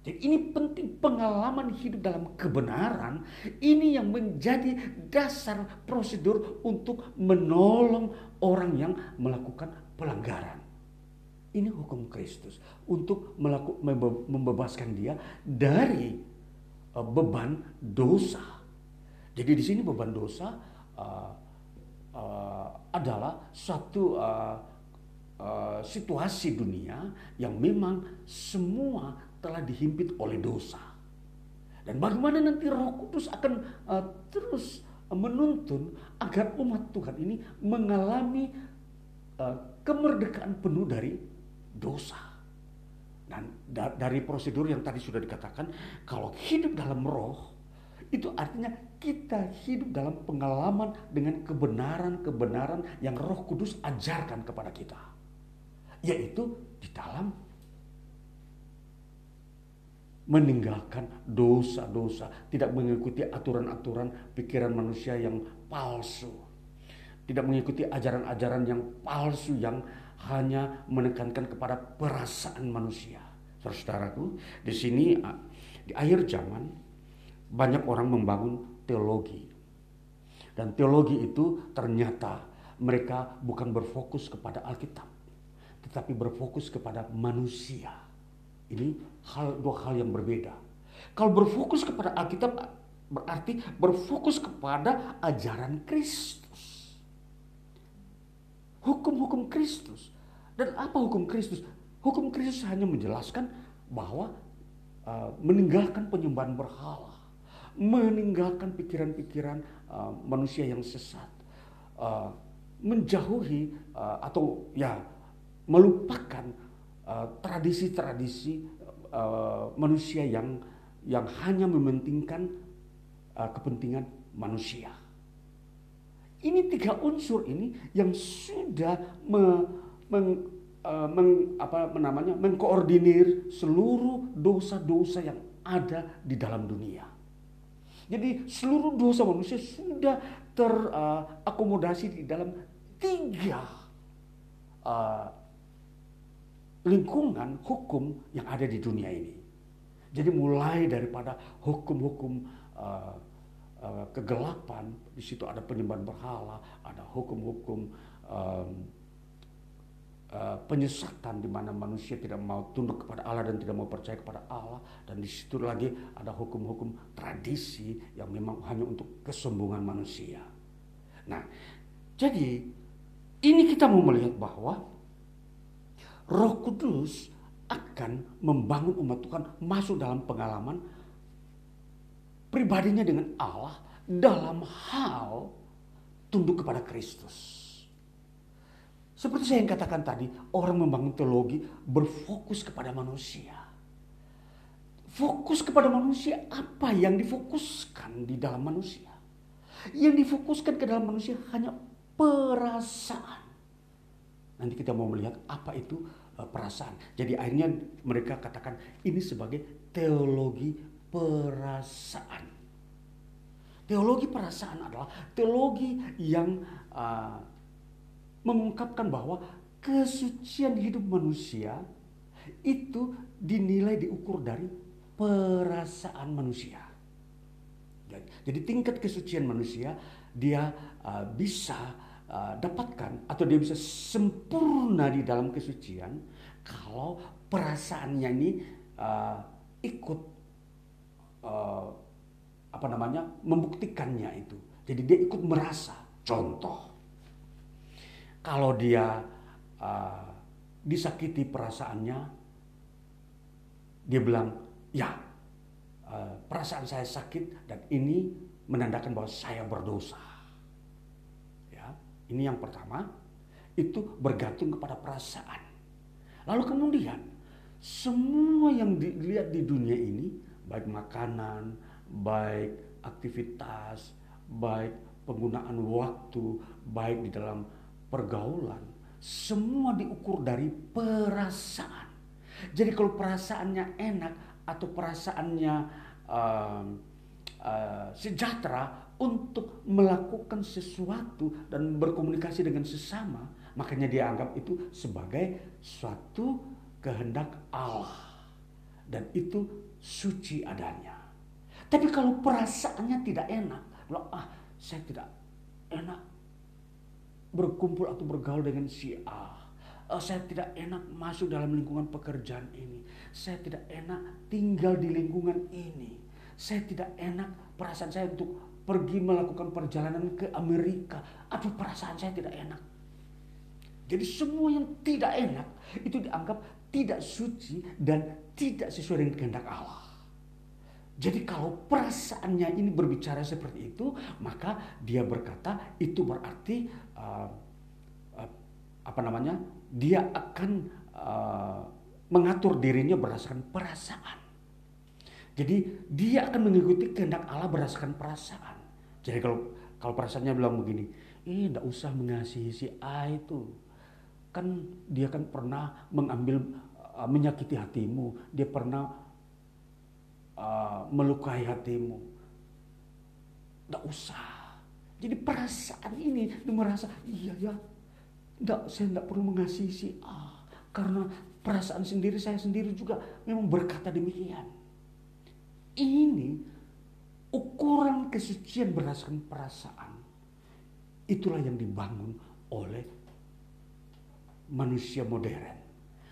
Jadi ini penting pengalaman hidup dalam kebenaran ini yang menjadi dasar prosedur untuk menolong orang yang melakukan pelanggaran. Ini hukum Kristus untuk melakukan membebaskan dia dari uh, beban dosa. Jadi di sini beban dosa uh, uh, adalah satu uh, uh, situasi dunia yang memang semua telah dihimpit oleh dosa. Dan bagaimana nanti Roh Kudus akan uh, terus menuntun agar umat Tuhan ini mengalami uh, kemerdekaan penuh dari dosa. Dan da dari prosedur yang tadi sudah dikatakan, kalau hidup dalam roh, itu artinya kita hidup dalam pengalaman dengan kebenaran-kebenaran yang roh kudus ajarkan kepada kita. Yaitu di dalam meninggalkan dosa-dosa, tidak mengikuti aturan-aturan pikiran manusia yang palsu, tidak mengikuti ajaran-ajaran yang palsu yang hanya menekankan kepada perasaan manusia. Saudaraku, di sini di akhir zaman banyak orang membangun teologi. Dan teologi itu ternyata mereka bukan berfokus kepada Alkitab, tetapi berfokus kepada manusia. Ini hal dua hal yang berbeda. Kalau berfokus kepada Alkitab berarti berfokus kepada ajaran Kristus. Hukum-hukum Kristus. Dan apa hukum Kristus? Hukum Kristus hanya menjelaskan bahwa uh, meninggalkan penyembahan berhala, meninggalkan pikiran-pikiran uh, manusia yang sesat, uh, menjauhi uh, atau ya melupakan tradisi-tradisi uh, uh, manusia yang yang hanya mementingkan uh, kepentingan manusia. Ini tiga unsur ini yang sudah me, meng, uh, meng, apa namanya mengkoordinir seluruh dosa-dosa yang ada di dalam dunia. Jadi seluruh dosa manusia sudah terakomodasi uh, di dalam tiga uh, lingkungan hukum yang ada di dunia ini. Jadi mulai daripada hukum-hukum uh, uh, kegelapan, di situ ada penyembahan berhala, ada hukum-hukum um, uh, penyesatan di mana manusia tidak mau tunduk kepada Allah dan tidak mau percaya kepada Allah dan di situ lagi ada hukum-hukum tradisi yang memang hanya untuk kesombongan manusia. Nah, jadi ini kita mau melihat bahwa Roh Kudus akan membangun umat Tuhan masuk dalam pengalaman pribadinya dengan Allah dalam hal tunduk kepada Kristus. Seperti saya yang katakan tadi, orang membangun teologi berfokus kepada manusia. Fokus kepada manusia, apa yang difokuskan di dalam manusia? Yang difokuskan ke dalam manusia hanya perasaan. Nanti kita mau melihat apa itu perasaan. Jadi akhirnya mereka katakan ini sebagai teologi perasaan. Teologi perasaan adalah teologi yang uh, mengungkapkan bahwa kesucian hidup manusia itu dinilai diukur dari perasaan manusia. Jadi tingkat kesucian manusia dia uh, bisa uh, dapatkan atau dia bisa sempurna di dalam kesucian kalau perasaannya ini uh, ikut uh, apa namanya membuktikannya itu. Jadi dia ikut merasa. Contoh, kalau dia uh, disakiti perasaannya, dia bilang, ya uh, perasaan saya sakit dan ini menandakan bahwa saya berdosa. Ya, ini yang pertama, itu bergantung kepada perasaan. Lalu kemudian semua yang dilihat di dunia ini, baik makanan, baik aktivitas, baik penggunaan waktu, baik di dalam pergaulan, semua diukur dari perasaan. Jadi kalau perasaannya enak atau perasaannya uh, uh, sejahtera untuk melakukan sesuatu dan berkomunikasi dengan sesama, makanya dia anggap itu sebagai suatu kehendak Allah dan itu suci adanya. Tapi kalau perasaannya tidak enak, ah saya tidak enak berkumpul atau bergaul dengan si A. Uh, saya tidak enak masuk dalam lingkungan pekerjaan ini. Saya tidak enak tinggal di lingkungan ini. Saya tidak enak perasaan saya untuk pergi melakukan perjalanan ke Amerika. Aduh perasaan saya tidak enak. Jadi semua yang tidak enak itu dianggap tidak suci dan tidak sesuai dengan kehendak Allah. Jadi kalau perasaannya ini berbicara seperti itu, maka dia berkata itu berarti uh, uh, apa namanya? Dia akan uh, mengatur dirinya berdasarkan perasaan. Jadi dia akan mengikuti kehendak Allah berdasarkan perasaan. Jadi kalau kalau perasaannya bilang begini, eh tidak usah mengasihi si A itu. Kan dia kan pernah mengambil uh, menyakiti hatimu, dia pernah uh, melukai hatimu. Tidak usah. Jadi perasaan ini dia merasa iya ya, tidak saya tidak perlu mengasihi si A karena perasaan sendiri saya sendiri juga memang berkata demikian. Ini ukuran kesucian berdasarkan perasaan. Itulah yang dibangun oleh manusia modern.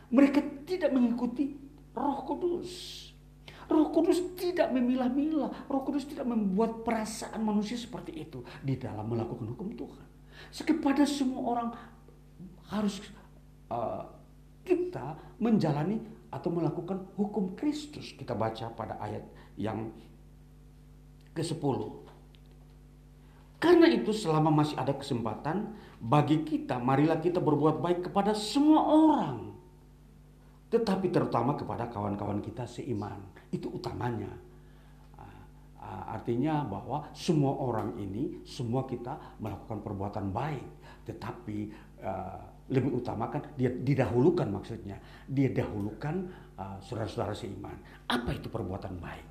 Mereka tidak mengikuti Roh Kudus. Roh Kudus tidak memilah-milah. Roh Kudus tidak membuat perasaan manusia seperti itu di dalam melakukan hukum Tuhan. Kepada semua orang harus uh, kita menjalani atau melakukan hukum Kristus. Kita baca pada ayat yang ke-10. Itu selama masih ada kesempatan bagi kita, marilah kita berbuat baik kepada semua orang. Tetapi terutama kepada kawan-kawan kita seiman. Itu utamanya. Ah, ah, artinya bahwa semua orang ini, semua kita melakukan perbuatan baik. Tetapi uh, lebih utamakan dia didahulukan maksudnya dia dahulukan saudara-saudara seiman apa itu perbuatan baik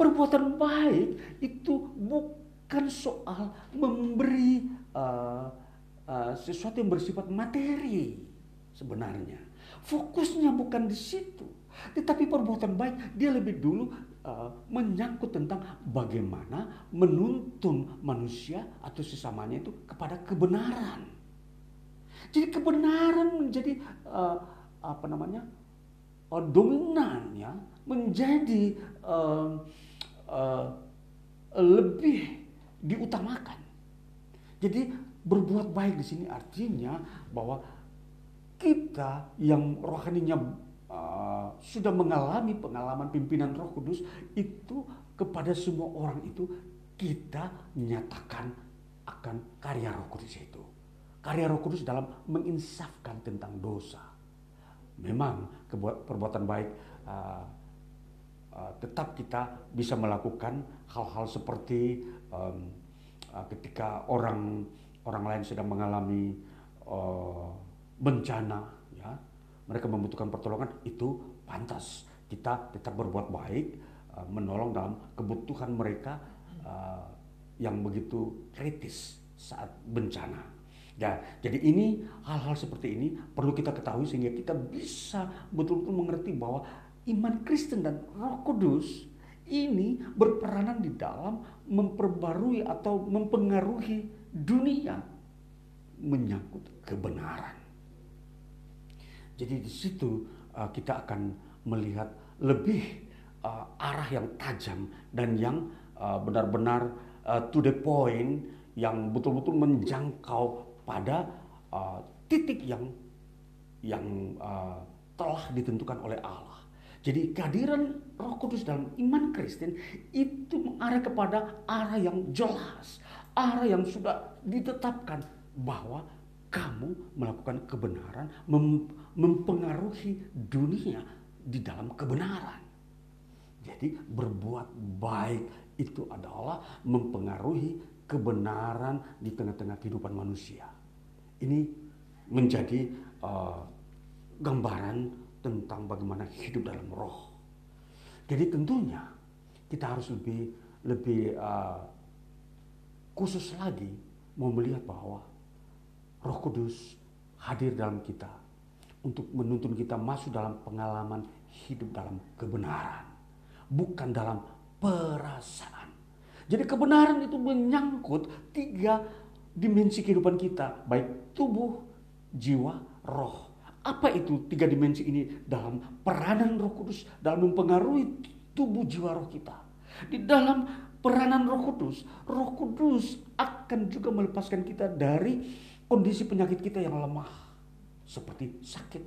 perbuatan baik itu bukan soal memberi uh, uh, sesuatu yang bersifat materi sebenarnya. Fokusnya bukan di situ. Tetapi perbuatan baik dia lebih dulu uh, menyangkut tentang bagaimana menuntun manusia atau sesamanya itu kepada kebenaran. Jadi kebenaran menjadi uh, apa namanya uh, dominan menjadi uh, uh, lebih diutamakan. Jadi berbuat baik di sini artinya bahwa kita yang rohaninya uh, sudah mengalami pengalaman pimpinan Roh Kudus itu kepada semua orang itu kita menyatakan akan karya Roh Kudus itu karya Roh Kudus dalam menginsafkan tentang dosa. Memang perbuatan baik uh, uh, tetap kita bisa melakukan hal-hal seperti um, ketika orang orang lain sedang mengalami uh, bencana, ya, mereka membutuhkan pertolongan itu pantas kita tetap berbuat baik, uh, menolong dalam kebutuhan mereka uh, yang begitu kritis saat bencana. Ya, jadi ini hal-hal seperti ini perlu kita ketahui sehingga kita bisa betul-betul mengerti bahwa iman Kristen dan Roh Kudus ini berperanan di dalam memperbarui atau mempengaruhi dunia menyangkut kebenaran. Jadi di situ uh, kita akan melihat lebih uh, arah yang tajam dan yang uh, benar-benar to the point yang betul-betul menjangkau pada titik yang yang telah ditentukan oleh Allah. Jadi kehadiran Roh Kudus dalam iman Kristen itu mengarah kepada arah yang jelas, arah yang sudah ditetapkan bahwa kamu melakukan kebenaran, mem mempengaruhi dunia di dalam kebenaran. Jadi berbuat baik itu adalah mempengaruhi kebenaran di tengah-tengah kehidupan manusia. Ini menjadi uh, gambaran tentang bagaimana hidup dalam roh. Jadi tentunya kita harus lebih lebih uh, khusus lagi mau melihat bahwa Roh Kudus hadir dalam kita untuk menuntun kita masuk dalam pengalaman hidup dalam kebenaran, bukan dalam perasaan. Jadi kebenaran itu menyangkut tiga dimensi kehidupan kita, baik tubuh, jiwa, roh. Apa itu tiga dimensi ini dalam peranan Roh Kudus dalam mempengaruhi tubuh jiwa roh kita? Di dalam peranan Roh Kudus, Roh Kudus akan juga melepaskan kita dari kondisi penyakit kita yang lemah, seperti sakit.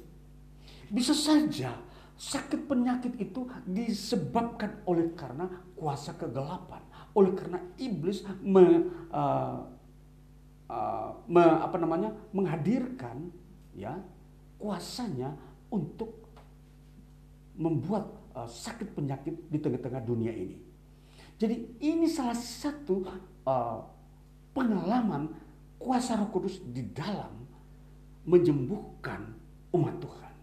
Bisa saja sakit penyakit itu disebabkan oleh karena kuasa kegelapan, oleh karena iblis me, uh, uh, me, apa namanya menghadirkan ya kuasanya untuk membuat uh, sakit penyakit di tengah-tengah dunia ini. Jadi ini salah satu uh, pengalaman kuasa Roh Kudus di dalam menyembuhkan umat Tuhan.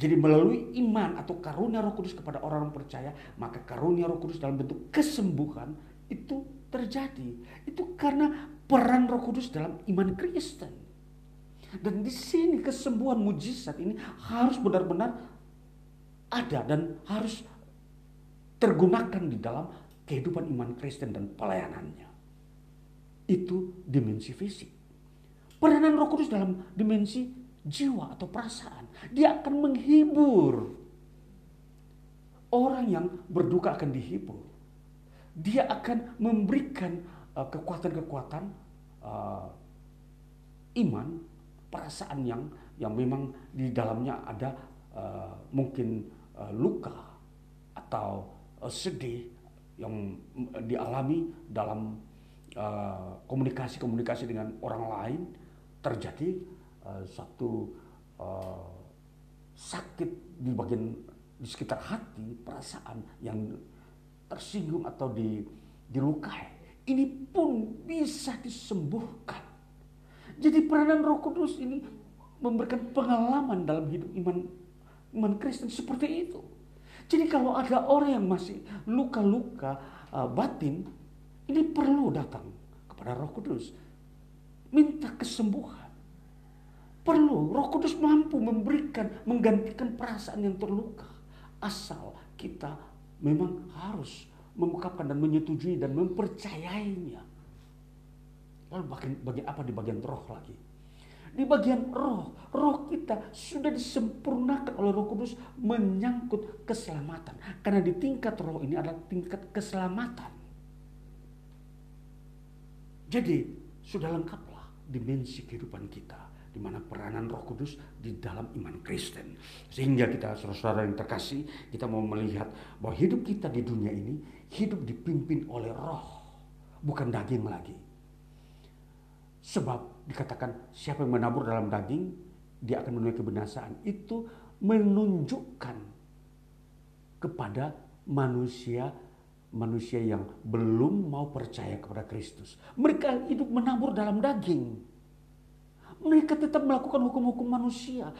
Jadi melalui iman atau karunia Roh Kudus kepada orang-orang percaya, maka karunia Roh Kudus dalam bentuk kesembuhan itu terjadi. Itu karena peran Roh Kudus dalam iman Kristen. Dan di sini kesembuhan mujizat ini harus benar-benar ada dan harus tergunakan di dalam kehidupan iman Kristen dan pelayanannya. Itu dimensi fisik. Peranan Roh Kudus dalam dimensi jiwa atau perasaan. Dia akan menghibur. Orang yang berduka akan dihibur. Dia akan memberikan uh, kekuatan-kekuatan uh, iman, perasaan yang yang memang di dalamnya ada uh, mungkin uh, luka atau uh, sedih yang dialami dalam komunikasi-komunikasi uh, dengan orang lain terjadi uh, satu uh, sakit di bagian di sekitar hati, perasaan yang tersinggung atau di, dilukai. Ini pun bisa disembuhkan. Jadi peranan Roh Kudus ini memberikan pengalaman dalam hidup iman iman Kristen seperti itu. Jadi kalau ada orang yang masih luka-luka uh, batin, ini perlu datang kepada Roh Kudus. Minta kesembuhan. Perlu Roh Kudus mampu memberikan, menggantikan perasaan yang terluka. Asal kita memang harus mengungkapkan dan menyetujui dan mempercayainya. Lalu bagian, bagian apa di bagian roh lagi? Di bagian roh, roh kita sudah disempurnakan oleh roh kudus menyangkut keselamatan. Karena di tingkat roh ini adalah tingkat keselamatan. Jadi sudah lengkaplah dimensi kehidupan kita di mana peranan Roh Kudus di dalam iman Kristen. Sehingga kita saudara-saudara yang terkasih, kita mau melihat bahwa hidup kita di dunia ini hidup dipimpin oleh roh, bukan daging lagi. Sebab dikatakan siapa yang menabur dalam daging, dia akan menuai kebinasaan. Itu menunjukkan kepada manusia manusia yang belum mau percaya kepada Kristus. Mereka hidup menabur dalam daging. Mereka tetap melakukan hukum-hukum manusia.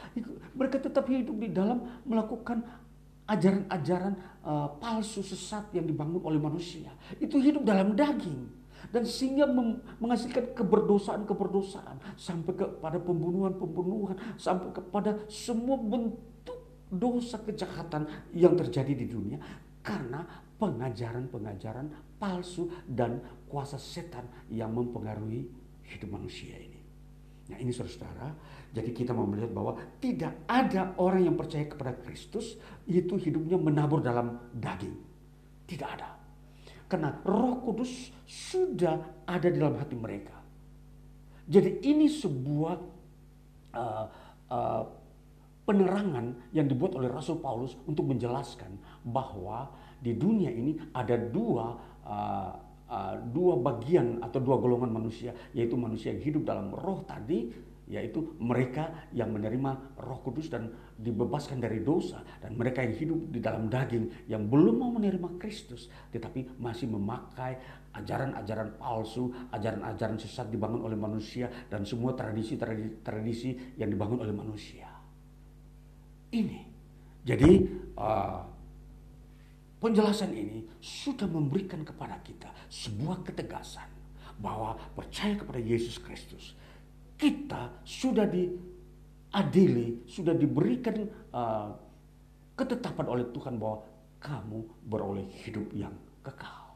Mereka tetap hidup di dalam melakukan ajaran-ajaran uh, palsu sesat yang dibangun oleh manusia. Itu hidup dalam daging dan sehingga menghasilkan keberdosaan-keberdosaan sampai kepada pembunuhan-pembunuhan sampai kepada semua bentuk dosa kejahatan yang terjadi di dunia karena pengajaran-pengajaran palsu dan kuasa setan yang mempengaruhi hidup manusia ini. Nah ini saudara-saudara, jadi kita mau melihat bahwa tidak ada orang yang percaya kepada Kristus itu hidupnya menabur dalam daging. Tidak ada. Karena roh kudus sudah ada di dalam hati mereka. Jadi ini sebuah uh, uh, penerangan yang dibuat oleh Rasul Paulus untuk menjelaskan bahwa di dunia ini ada dua uh, uh, dua bagian atau dua golongan manusia, yaitu manusia yang hidup dalam roh tadi yaitu mereka yang menerima Roh Kudus dan dibebaskan dari dosa dan mereka yang hidup di dalam daging yang belum mau menerima Kristus tetapi masih memakai ajaran-ajaran palsu, ajaran-ajaran sesat dibangun oleh manusia dan semua tradisi-tradisi yang dibangun oleh manusia. Ini. Jadi uh, penjelasan ini sudah memberikan kepada kita sebuah ketegasan bahwa percaya kepada Yesus Kristus kita sudah diadili, sudah diberikan uh, ketetapan oleh Tuhan bahwa kamu beroleh hidup yang kekal.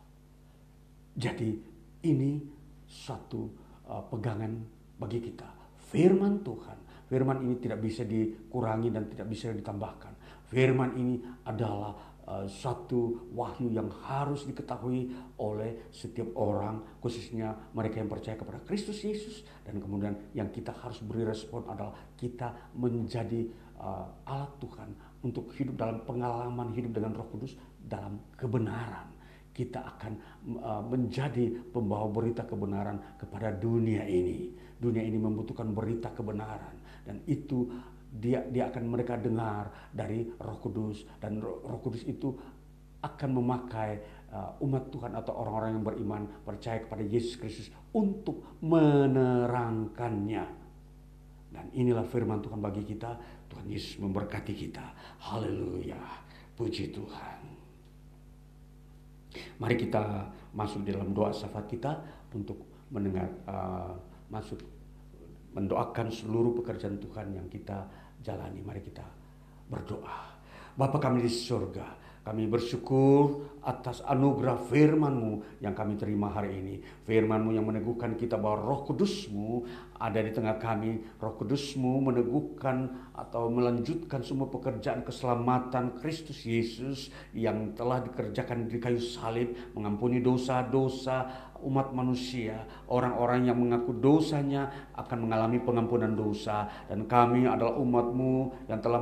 Jadi ini suatu uh, pegangan bagi kita. Firman Tuhan, firman ini tidak bisa dikurangi dan tidak bisa ditambahkan. Firman ini adalah uh, satu wahyu yang harus diketahui oleh setiap orang khususnya mereka yang percaya kepada Kristus Yesus. Dan kemudian yang kita harus beri respon adalah kita menjadi uh, alat Tuhan untuk hidup dalam pengalaman hidup dengan Roh Kudus dalam kebenaran. Kita akan uh, menjadi pembawa berita kebenaran kepada dunia ini. Dunia ini membutuhkan berita kebenaran. Dan itu dia dia akan mereka dengar dari Roh Kudus dan Roh Kudus itu akan memakai uh, umat Tuhan atau orang-orang yang beriman percaya kepada Yesus Kristus untuk menerangkannya. Dan inilah firman Tuhan bagi kita. Tuhan Yesus memberkati kita. Haleluya. Puji Tuhan. Mari kita masuk dalam doa syafaat kita untuk mendengar uh, masuk mendoakan seluruh pekerjaan Tuhan yang kita jalani. Mari kita berdoa. Bapa kami di surga, kami bersyukur atas anugerah firman-Mu yang kami terima hari ini. Firman-Mu yang meneguhkan kita bahwa roh kudus-Mu ada di tengah kami. Roh kudus-Mu meneguhkan atau melanjutkan semua pekerjaan keselamatan Kristus Yesus yang telah dikerjakan di kayu salib. Mengampuni dosa-dosa umat manusia. Orang-orang yang mengaku dosanya akan mengalami pengampunan dosa. Dan kami adalah umat-Mu yang telah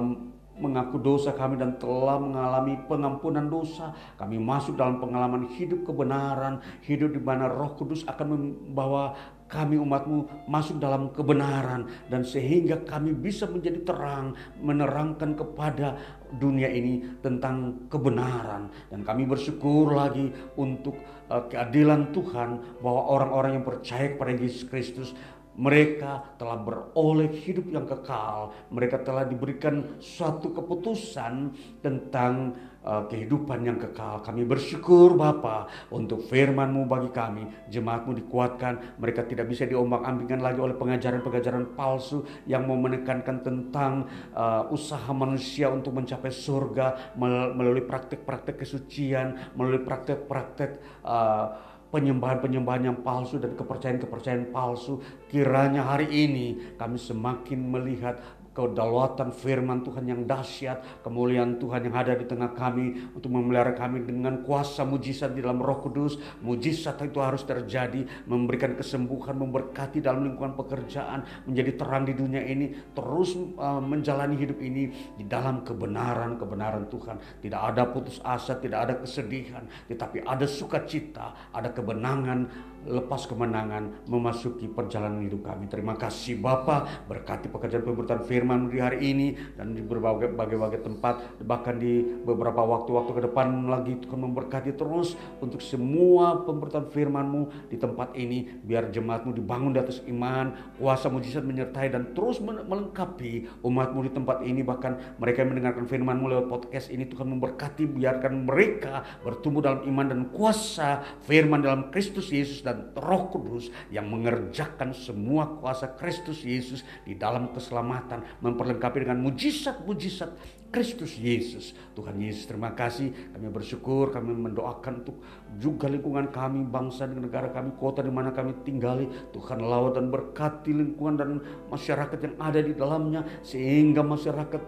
mengaku dosa kami dan telah mengalami pengampunan dosa. Kami masuk dalam pengalaman hidup kebenaran, hidup di mana Roh Kudus akan membawa kami umatmu masuk dalam kebenaran dan sehingga kami bisa menjadi terang menerangkan kepada dunia ini tentang kebenaran dan kami bersyukur lagi untuk uh, keadilan Tuhan bahwa orang-orang yang percaya kepada Yesus Kristus mereka telah beroleh hidup yang kekal. Mereka telah diberikan suatu keputusan tentang kehidupan yang kekal. Kami bersyukur Bapa untuk firman-Mu bagi kami. Jemaat-Mu dikuatkan. Mereka tidak bisa diombang-ambingkan lagi oleh pengajaran-pengajaran palsu yang mau menekankan tentang uh, usaha manusia untuk mencapai surga melalui praktek-praktek kesucian, melalui praktek-praktek uh, penyembahan-penyembahan yang palsu dan kepercayaan-kepercayaan palsu. Kiranya hari ini kami semakin melihat kedaulatan firman Tuhan yang dahsyat, kemuliaan Tuhan yang ada di tengah kami untuk memelihara kami dengan kuasa mujizat di dalam Roh Kudus. Mujizat itu harus terjadi, memberikan kesembuhan, memberkati dalam lingkungan pekerjaan, menjadi terang di dunia ini, terus uh, menjalani hidup ini di dalam kebenaran-kebenaran Tuhan. Tidak ada putus asa, tidak ada kesedihan, tetapi ada sukacita, ada kebenangan lepas kemenangan memasuki perjalanan hidup kami. Terima kasih Bapak, berkati pekerjaan pemberitaan firman di hari ini dan di berbagai bagai tempat, bahkan di beberapa waktu-waktu ke depan lagi Tuhan memberkati terus untuk semua pemberitaan firman-Mu di tempat ini, biar jemaat-Mu dibangun di atas iman, kuasa mujizat menyertai dan terus melengkapi umat-Mu di tempat ini, bahkan mereka yang mendengarkan firman-Mu lewat podcast ini Tuhan memberkati, biarkan mereka bertumbuh dalam iman dan kuasa firman dalam Kristus Yesus dan dan Roh Kudus yang mengerjakan semua kuasa Kristus Yesus di dalam keselamatan, memperlengkapi dengan mujizat-mujizat Kristus Yesus. Tuhan Yesus terima kasih. Kami bersyukur, kami mendoakan untuk juga lingkungan kami, bangsa dan negara kami, kota di mana kami tinggali. Tuhan lawat dan berkati lingkungan dan masyarakat yang ada di dalamnya sehingga masyarakat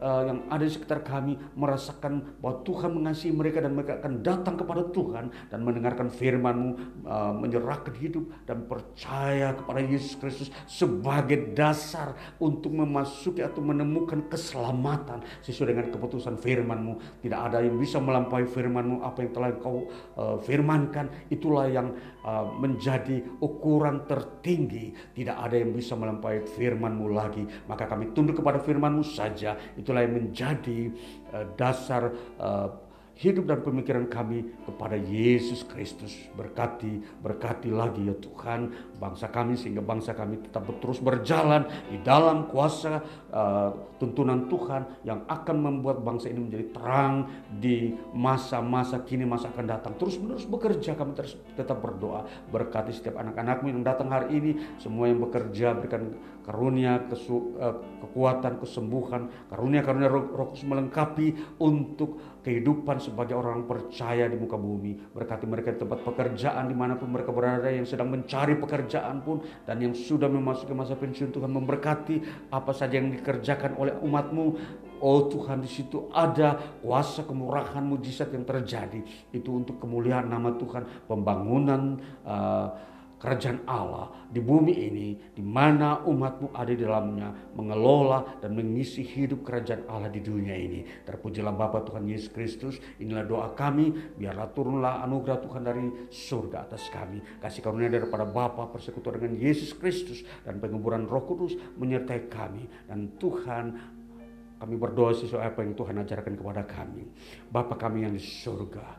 uh, yang ada di sekitar kami merasakan bahwa Tuhan mengasihi mereka dan mereka akan datang kepada Tuhan dan mendengarkan firman-Mu uh, menyerahkan hidup dan percaya kepada Yesus Kristus sebagai dasar untuk memasuki atau menemukan keselamatan sesuai dengan keputusan firman-Mu. Tidak ada yang bisa melampaui firman-Mu apa yang telah Kau uh, firmankan itulah yang menjadi ukuran tertinggi. Tidak ada yang bisa melampaui firman-Mu lagi. Maka kami tunduk kepada firman-Mu saja. Itu itulah yang menjadi uh, dasar uh, hidup dan pemikiran kami kepada Yesus Kristus. Berkati, berkati lagi ya Tuhan bangsa kami sehingga bangsa kami tetap terus berjalan di dalam kuasa uh, tuntunan Tuhan yang akan membuat bangsa ini menjadi terang di masa-masa kini masa akan datang. Terus menerus bekerja kami terus tetap berdoa berkati setiap anak-anakmu yang datang hari ini semua yang bekerja berikan karunia kesu, uh, kekuatan kesembuhan karunia karunia roh, roh melengkapi untuk kehidupan sebagai orang percaya di muka bumi. Berkati mereka di tempat pekerjaan di mana pun mereka berada yang sedang mencari pekerjaan pun dan yang sudah memasuki masa pensiun Tuhan memberkati apa saja yang dikerjakan oleh umatmu. Oh Tuhan di situ ada kuasa kemurahan mujizat yang terjadi. Itu untuk kemuliaan nama Tuhan, pembangunan uh, kerajaan Allah di bumi ini, di mana umatmu ada di dalamnya, mengelola dan mengisi hidup kerajaan Allah di dunia ini. Terpujilah Bapa Tuhan Yesus Kristus, inilah doa kami, biarlah turunlah anugerah Tuhan dari surga atas kami. Kasih karunia daripada Bapa persekutuan dengan Yesus Kristus dan penguburan roh kudus menyertai kami. Dan Tuhan kami berdoa sesuai apa yang Tuhan ajarkan kepada kami. Bapa kami yang di surga,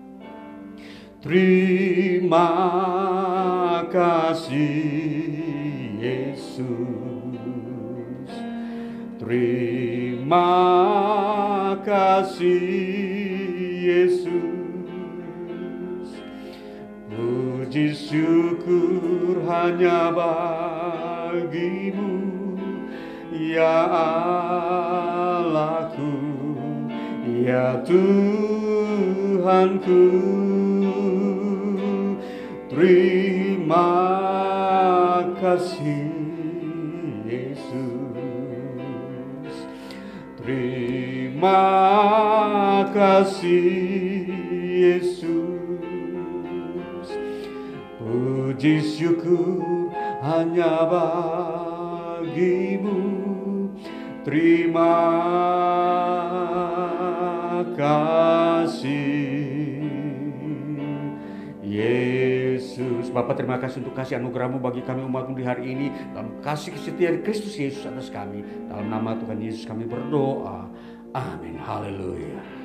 Terima kasih Yesus. Terima kasih Yesus. Puji syukur hanya bagimu Ya Allahku, ya Tuhanku, terima kasih Yesus, terima kasih Yesus, puji syukur hanya bagimu. Terima kasih Yesus. Bapak terima kasih untuk kasih anugerahmu bagi kami umatmu di hari ini. Dalam kasih kesetiaan Kristus Yesus atas kami. Dalam nama Tuhan Yesus kami berdoa. Amin. Haleluya